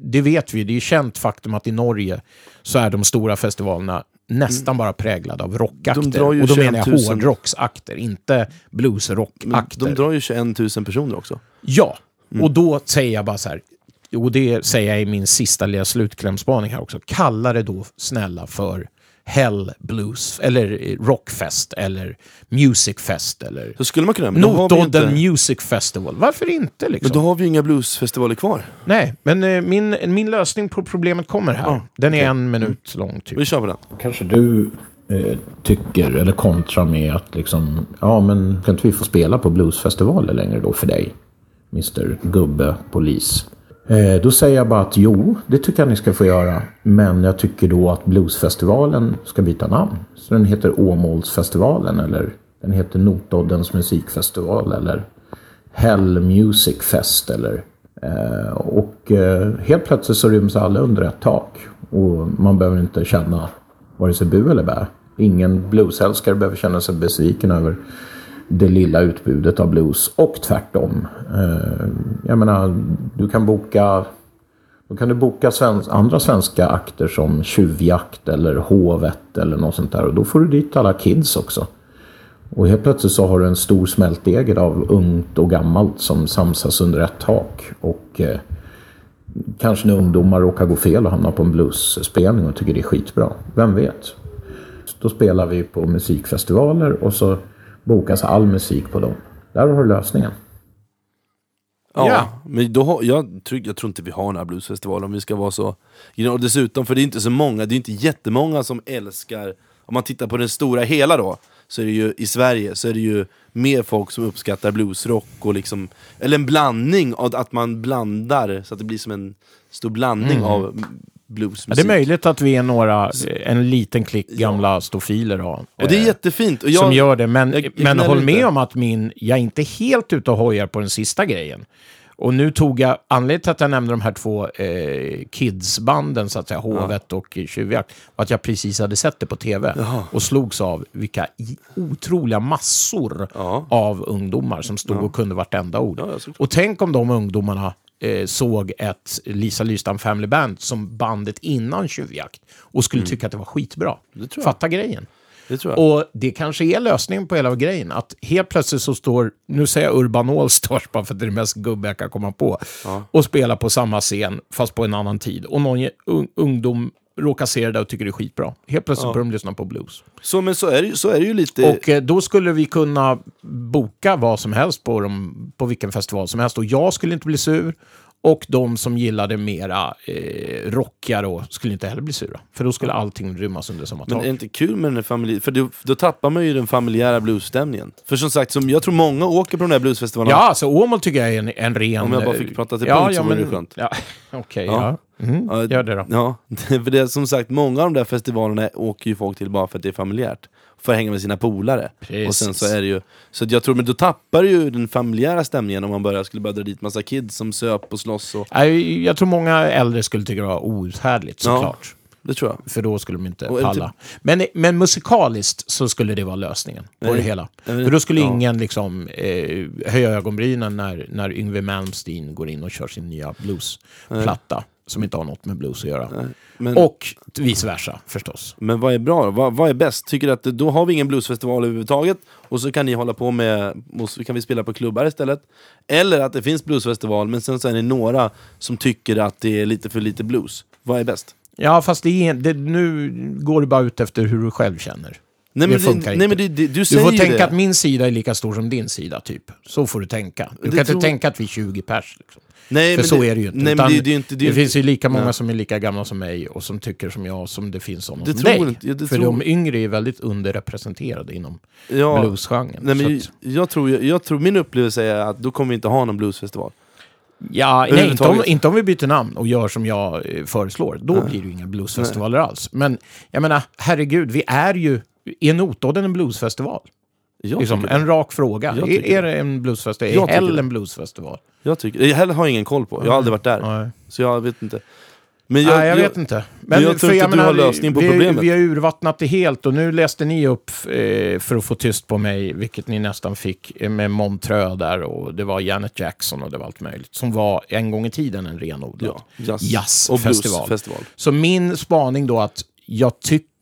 det vet vi, det är ju känt faktum att i Norge så är de stora festivalerna nästan bara präglade av rockakter. De och då 21 menar jag 000. hårdrocksakter, inte bluesrockakter. de drar ju 21 000 personer också. Ja, Mm. och då säger jag bara så här, och det säger jag i min sista lilla slutklämspaning här också, kalla det då snälla för Hell Blues, eller Rockfest, eller Musicfest, eller Så skulle man kunna, men då har vi ju Notodden inte... Music Festival. Varför inte liksom? Men då har vi ju inga bluesfestivaler kvar. Nej, men eh, min, min lösning på problemet kommer här. Ja, Den är okej. en minut lång typ. Vi kör på den. Kanske du eh, tycker, eller kontrar med att liksom, ja men kan inte vi få spela på bluesfestivaler längre då för dig? Mr Gubbe Polis. Eh, då säger jag bara att jo, det tycker jag ni ska få göra. Men jag tycker då att bluesfestivalen ska byta namn. Så den heter Åmålsfestivalen eller den heter Notoddens musikfestival eller Hell Music Fest eller eh, och eh, helt plötsligt så ryms alla under ett tak och man behöver inte känna vare sig bu eller bä. Ingen bluesälskare behöver känna sig besviken över det lilla utbudet av blues och tvärtom. Eh, jag menar, du kan boka då kan du boka svensk, andra svenska akter som Tjuvjakt eller Hovet eller något sånt där. Och då får du dit alla kids också. Och helt plötsligt så har du en stor smältdegel av ungt och gammalt som samsas under ett tak. Och eh, kanske när ungdomar råkar gå fel och hamnar på en bluesspelning och tycker det är skitbra. Vem vet? Då spelar vi på musikfestivaler och så bokas all musik på dem. Där har du lösningen. Ja, Ja. men då har, jag, tror, jag tror inte vi har några bluesfestivaler om vi ska vara så... Och dessutom, för det är inte så många, det är inte jättemånga som älskar... Om man tittar på den stora hela då, så är det ju i Sverige så är det ju mer folk som uppskattar bluesrock och liksom... Eller en blandning, av att man blandar så att det blir som en stor blandning av bluesmusik. Ja, det är möjligt att vi är några, eh, en liten klick gamla stofiler då, Och det är eh, jättefint. Och jag, som gör det. Men, jag- jag men håll inte. med om att min, jag är inte helt ute och hojar på den sista grejen. Och nu tog jag, anledningen till att jag nämnde de här två eh, kidsbanden, så att säga, Hovet och eh, Tjuvjakt, var att jag precis hade sett det på tv och slogs av vilka otroliga massor Ja. av ungdomar som stod och kunde vartenda ord. Ja, ja, och tänk om de ungdomarna eh, såg ett Lisa Lystam Family Band som bandet innan Tjuvjakt och skulle tycka att det var skitbra. Mm. Det. Fatta grejen. det. Och det kanske är lösningen på hela grejen. Att helt plötsligt så står, nu säger jag Urban Allstars bara för att det är det mest gubbiga jag kan komma på, och spelar på samma scen fast på en annan tid. Och någon un, ungdom råkar se det där och tycker det är skitbra. Helt plötsligt börjar de lyssna på blues. Så, men så är, det, så är det ju lite... Och eh, då skulle vi kunna boka vad som helst på, dem, på vilken festival som helst. Och jag skulle inte bli sur. Och de som gillade mera eh, rockiga då skulle inte heller bli sura. För då skulle allting rymmas under samma Men tak. är det inte kul med den här familjen? För då, då tappar man ju den familjära bluesstämningen. För som sagt, som jag tror många åker på de där bluesfestivalerna. Ja, alltså Åmål tycker jag är en, en ren... Om jag bara eh, fick prata till ja, punkt så ja, vore men, det skönt. Ja, Okej, Ja. ja. Mm, gör det då. Ja, för det är som sagt, många av de där festivalerna åker ju folk till bara för att det är familjärt. För att hänga med sina polare. Och sen så är det ju... Så jag tror, men då tappar du ju den familjära stämningen om man börjar, skulle börja dra dit massa kids som söp och slåss och... Nej, Jag tror många äldre skulle tycka det var outhärdligt Ja. såklart. Det tror jag. För då skulle de inte Och palla. Men, men musikaliskt så skulle det vara lösningen på Nej. det hela. Nej, För då skulle ja. ingen liksom, eh, höja ögonbrynen när, när Yngwie Malmsteen går in och kör sin nya bluesplatta. Som inte har något med blues att göra. Men, Och vice versa förstås. men vad är bra då? Vad, vad är bäst? Tycker du att det- då har vi ingen bluesfestival överhuvudtaget och så kan ni hålla på med, så kan vi spela på klubbar istället. Eller att det finns bluesfestival men sen så är det några som tycker att det är lite för lite blues. Vad är bäst? Ja, fast det är, det, nu går det bara ut efter hur du själv känner. Nej Det men, funkar det, nej, inte. men det, det, du Du får tänka det. att min sida är lika stor som din sida, typ. Så får du tänka. Du Det kan tror- inte tänka att vi är 20 pers. Liksom. Nej, För så är det ju inte. Nej, det, det inte... Det, finns ju lika många Ja. som är lika gamla som mig och som tycker som jag, som det finns sådana Det som dig. inte- ja, det För tror- de yngre är väldigt underrepresenterade inom ja, bluesgenren. Nej, men, att- jag, tror, jag, jag tror, min upplevelse är att då kommer vi inte ha någon bluesfestival. Ja, nej, inte, om, inte om vi byter namn och gör som jag eh, föreslår. Då blir det ju inga bluesfestivaler alls. Men jag menar, herregud, vi är ju... Är Notodden en bluesfestival? Jag, Liksom, en rak fråga. Jag Är, är det en bluesfestival? Jag Är Hell en bluesfestival? jag, tycker, jag heller har ingen koll på, jag har aldrig varit där. Nej. Så jag vet inte. Men Nej, jag vet inte. men jag tror inte du har lösning på vi, problemet. Vi har urvattnat det helt och nu läste ni upp eh, för att få tyst på mig, vilket ni nästan fick, eh, med Montreux där och det var Janet Jackson och det var allt möjligt. Som var en gång i tiden en renodlad Ja, jazz. jazzfestival. Och bluesfestival. Så min spaning då att jag tycker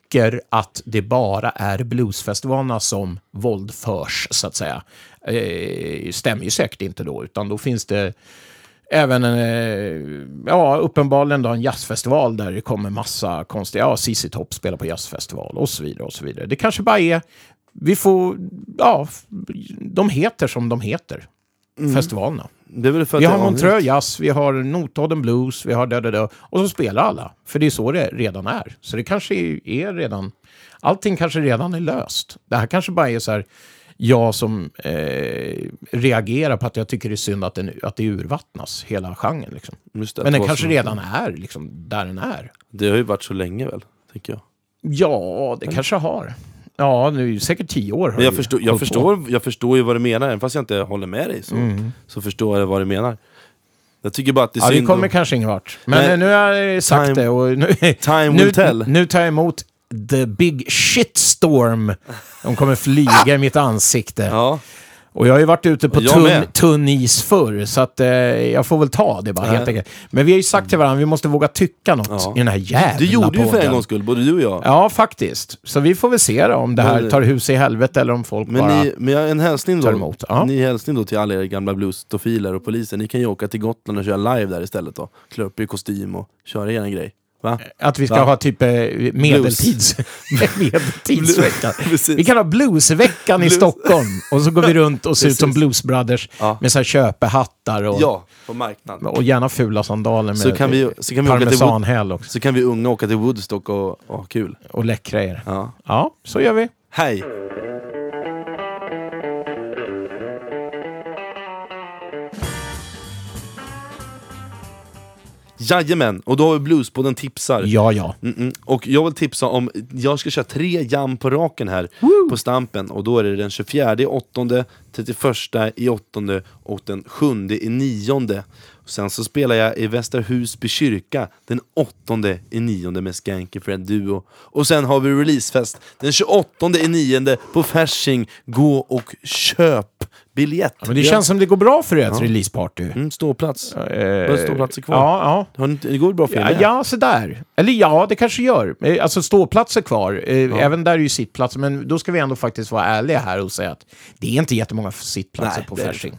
att det bara är bluesfestivalerna som våldförs, så att säga. Eh, stämmer ju säkert inte då, utan då finns det även en, eh, ja, uppenbarligen då en jazzfestival där det kommer massa konstiga, ja, ZZ Top spelar på jazzfestival och så vidare och så vidare. Det kanske bara är, vi får, ja, de heter som de heter, festivalerna. Det är väl för Vi har Montreux Jazz, vi har Notodden Blues, vi har det, det, det. Och så spelar alla. För det är så det redan är. Så det kanske är redan... Allting kanske redan är löst. Det här kanske bara är så här... Jag som eh, reagerar på att jag tycker det är synd att, den, att det urvattnas, hela genren. Liksom. Det, Men den kanske redan är liksom, där den är. Det har ju varit så länge väl, tycker jag. Ja, det kanske har. Ja, nu är det säkert tio år. Men jag, det förstår, jag, på. förstår, jag förstår ju vad du menar, även fast jag inte håller med dig så, Mm. så förstår jag vad du menar. Jag tycker bara att det är Ja, vi synd kommer att- kanske ingen vart. Men Nej. eh, nu har jag sagt Time- det och nu, Time nu, will tell. nu tar jag emot the big shitstorm. De kommer flyga i mitt ansikte. Ja, Och jag har ju varit ute på tunn, tunn is förr, så att, eh, jag får väl ta det bara Nej. helt enkelt. Men vi har ju sagt till varandra, vi måste våga tycka något Ja. i den här jävla du gjorde ju för en podden. gångs skull, både du och jag. Ja, faktiskt. Så vi får väl se då, om det här Men- tar hus i helvete eller om folk Men, bara... ni, men en hälsning tar då, emot, ja. ni hälsning då till alla er gamla bluesstofiler och poliser. Ni kan ju åka till Gotland och köra live där istället då. Klä upp i kostym och köra er grej. Va? Att vi ska Va? ha typ eh, medeltids... medeltidsvecka. Precis. Vi kan ha bluesveckan i Blues. Stockholm. Och så går vi runt och ser ut som. Blues Brothers Ja. med så här köpehattar och, Ja, på marknaden. och gärna fula sandaler med Så kan vi, så kan vi åka till Wood, parmesanhäll också. så kan vi unga åka till Woodstock och och ha kul. Och läckra er. Ja. Ja, så gör vi. Hej! Jajamän, och då har vi Bluespodden tipsar. Ja, ja. Mm -mm. Och jag vill tipsa om, jag ska köra tre jam på raken här på Stampen och då är det den 24 i åttonde, 31 i åttonde och den 7 i nionde. Sen så spelar jag i Västra Husby kyrka den åttonde i nionde med Skanky Fred Duo. Och sen har vi releasefest den 28 i nionde på Fasching. Gå och köp biljett. Men det känns som det går bra för ert releaseparty. Mm, ståplats. Eh, Bara ståplatser kvar. Ja, ja. Det går bra för er Ja, ja, sådär. Eller ja, det kanske gör. Eh, Alltså ståplatser kvar. Eh, Även där är ju sittplatser. Men då ska vi ändå faktiskt vara ärliga här och säga att det är inte jättemånga sittplatser Nej, på Fasching.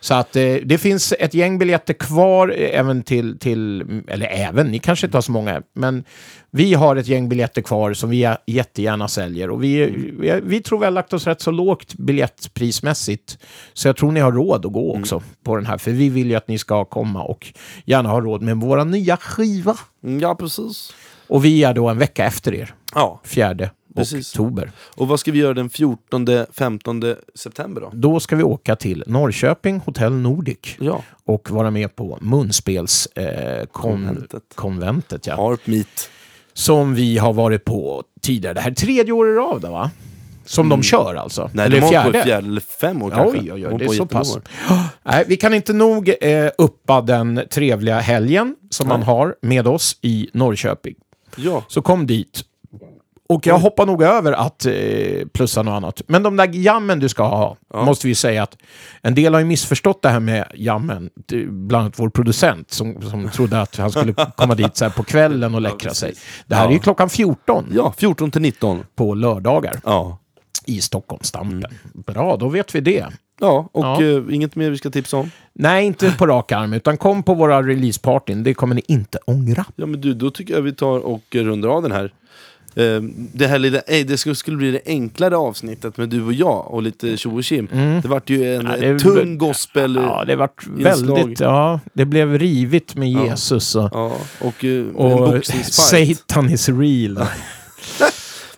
Så att eh, det finns ett gäng biljetter kvar, eh, även till, till, eller även, ni kanske inte har så många, men vi har ett gäng biljetter kvar som vi jättegärna säljer. Och vi, vi, vi tror vi har lagt oss rätt så lågt biljettprismässigt. Så jag tror ni har råd att gå Mm. också på den här. För vi vill ju att ni ska komma och gärna ha råd med våra nya skiva. Mm, Ja, precis. Och vi är då en vecka efter er, Ja. 4 Precis. oktober. Och vad ska vi göra den 14-15 september då? Då ska vi åka till Norrköping, Hotell Nordic. Ja, Och vara med på munspels eh, kon- Konventet. konventet. Ja. Harp Meet. Som vi har varit på tidigare. Det här är tredje året i rad, va? Som de kör alltså? Mm. Nej, eller de fjärde? på fjärde eller fem år kanske. Oj, oj, oj, det är så pass. Nej, vi kan inte nog eh, uppa den trevliga helgen som man har med oss i Norrköping. Ja, Så kom dit. Och jag hoppar nog över att eh, plussa något annat. Men de där jammen du ska ha, måste vi säga att en del har ju missförstått det här med jammen. Bland annat vår producent som, som trodde att han skulle komma dit så här på kvällen och läckra sig. Det här är ju klockan 14 ja 14 till 19. på lördagar Ja, i Stockholmstampen. Bra, då vet vi det. ja och Ja. eh, inget mer vi ska tipsa om? Nej, inte på rak arm, utan kom på våra releasepartyn. Det kommer ni inte ångra. Ja men du, då tycker jag vi tar och rundar av den här. Eh, Det här lilla, eh, det skulle, bli det enklare avsnittet med du och jag och lite tjo och tjim. Det vart ju en, Mm. Ja, det- en tung gospel. Ja, det vart Inslag. väldigt... Ja, det blev rivigt med Jesus och... Ja, och, eh, Och boxningsfight. Satan is real.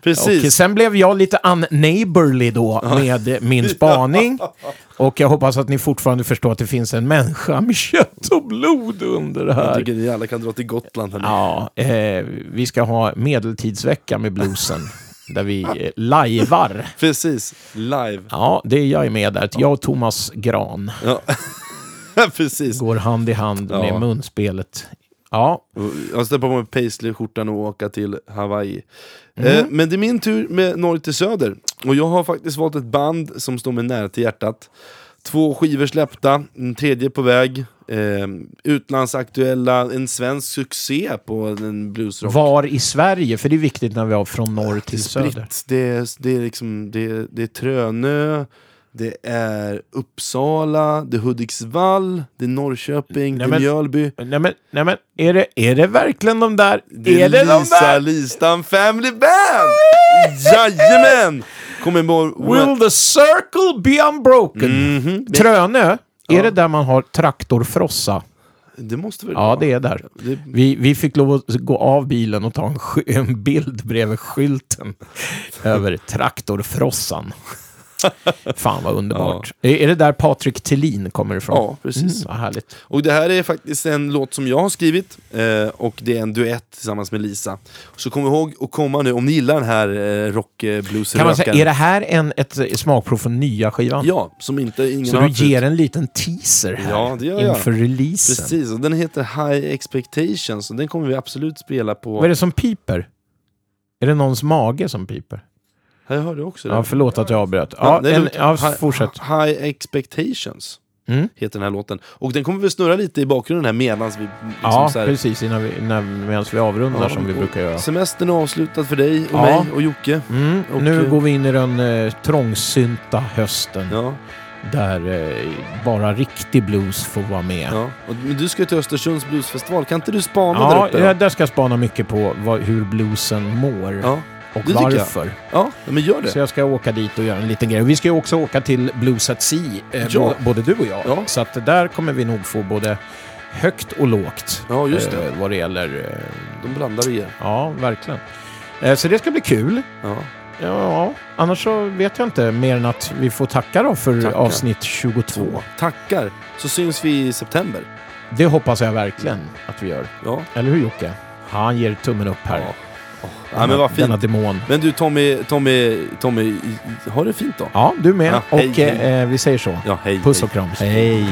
Precis. Och sen blev jag lite unneighborly då med min spaning. Och jag hoppas att ni fortfarande förstår att det finns en människa med kött och blod under det Jag här. tycker ni alla kan dra till Gotland. Här. Ja, eh, vi ska ha medeltidsvecka med bluesen. Där vi eh, lajvar. Precis, live. Ja, det är jag med där. Jag och Thomas Gran Ja. Precis. går hand i hand Ja. med munspelet. Ja, Jag ska på mig paisley-skjortan och åka till Hawaii. Eh, men det är min tur med norr till söder. Och jag har faktiskt valt ett band som står mig nära till hjärtat. Två skivor släppta, en tredje på väg. Eh, utlandsaktuella, en svensk succé på en bluesrock. var i Sverige? För det är viktigt när vi har från norr till söder. Spritt. Det är, det är liksom, det är, det är Trönö, det är Uppsala, det är Hudiksvall, det är Norrköping, Nej, det är Mjölby. Nej men, nej men är, det, är det verkligen de där? Det är, är det de Lisa där? Listan Family Band! Jajamän! Kommer ihåg... Will the circle be unbroken? Mhm. Trönö, är det där man har traktorfrossa? Det måste väl Ja, vara. det är där. Det- Vi, vi fick lov att gå av bilen och ta en, en bild bredvid skylten över traktorfrossan. Fan vad underbart. Är, är det där Patrik Tillin kommer ifrån? Ja, precis. Mm, vad härligt. Och det här är faktiskt en låt som jag har skrivit eh, och det är en duett tillsammans med Lisa. Så kom ihåg att komma nu om ni gillar den här eh, rock eh, blues Kan man säga, är det här en, ett smakprov för nya skivan? Ja, som inte ingen Så har du ger förut. en liten teaser här Ja, det gör jag. inför releasen. Precis, och den heter High Expectations och den kommer vi absolut spela på... Vad är det som piper? Är det någons mage som piper? Jag hörde också det. Ja, förlåt att jag avbröt. Ja, Ja, en, ja High- fortsätt. High Expectations Mm. heter den här låten. Och den kommer vi snurra lite i bakgrunden här medans vi... Liksom Ja, här- precis. Innan vi, när, medan vi avrundar Ja, som vi och brukar göra. Semestern är avslutad för dig och Ja. mig och Jocke. Mm, och, nu eh, går vi in i den eh, trångsynta hösten. Ja, Där eh, bara riktig blues får vara med. ja. Och, men du ska ju till Östersunds bluesfestival. Kan inte du spana Ja, där uppe? ja, där ska jag spana mycket på vad, hur bluesen mår och det varför. ja, men gör det. Så jag ska åka dit och göra en liten grej. Vi ska ju också åka till Blues at Sea, eh, Ja. både du och jag. Ja. Så att där kommer vi nog få både högt och lågt. Ja, just det. Eh, vad det gäller... Eh, De blandar vi er. ja, verkligen. Eh, så det ska bli kul. Ja. Ja, annars så vet jag inte mer än att vi får tacka då för Tacka. avsnitt 22. Tackar. Så syns vi i september. Det hoppas jag verkligen att vi gör. Ja. Eller hur Jocke? Han ger tummen upp här. Ja. Ja, men vad fint. Denna demon. Men du Tommy, Tommy, Tommy, ha det fint då. Ja, du med. Ja, hej, och hej. Eh, vi säger så. Ja, hej, Puss hej. och kram. hej.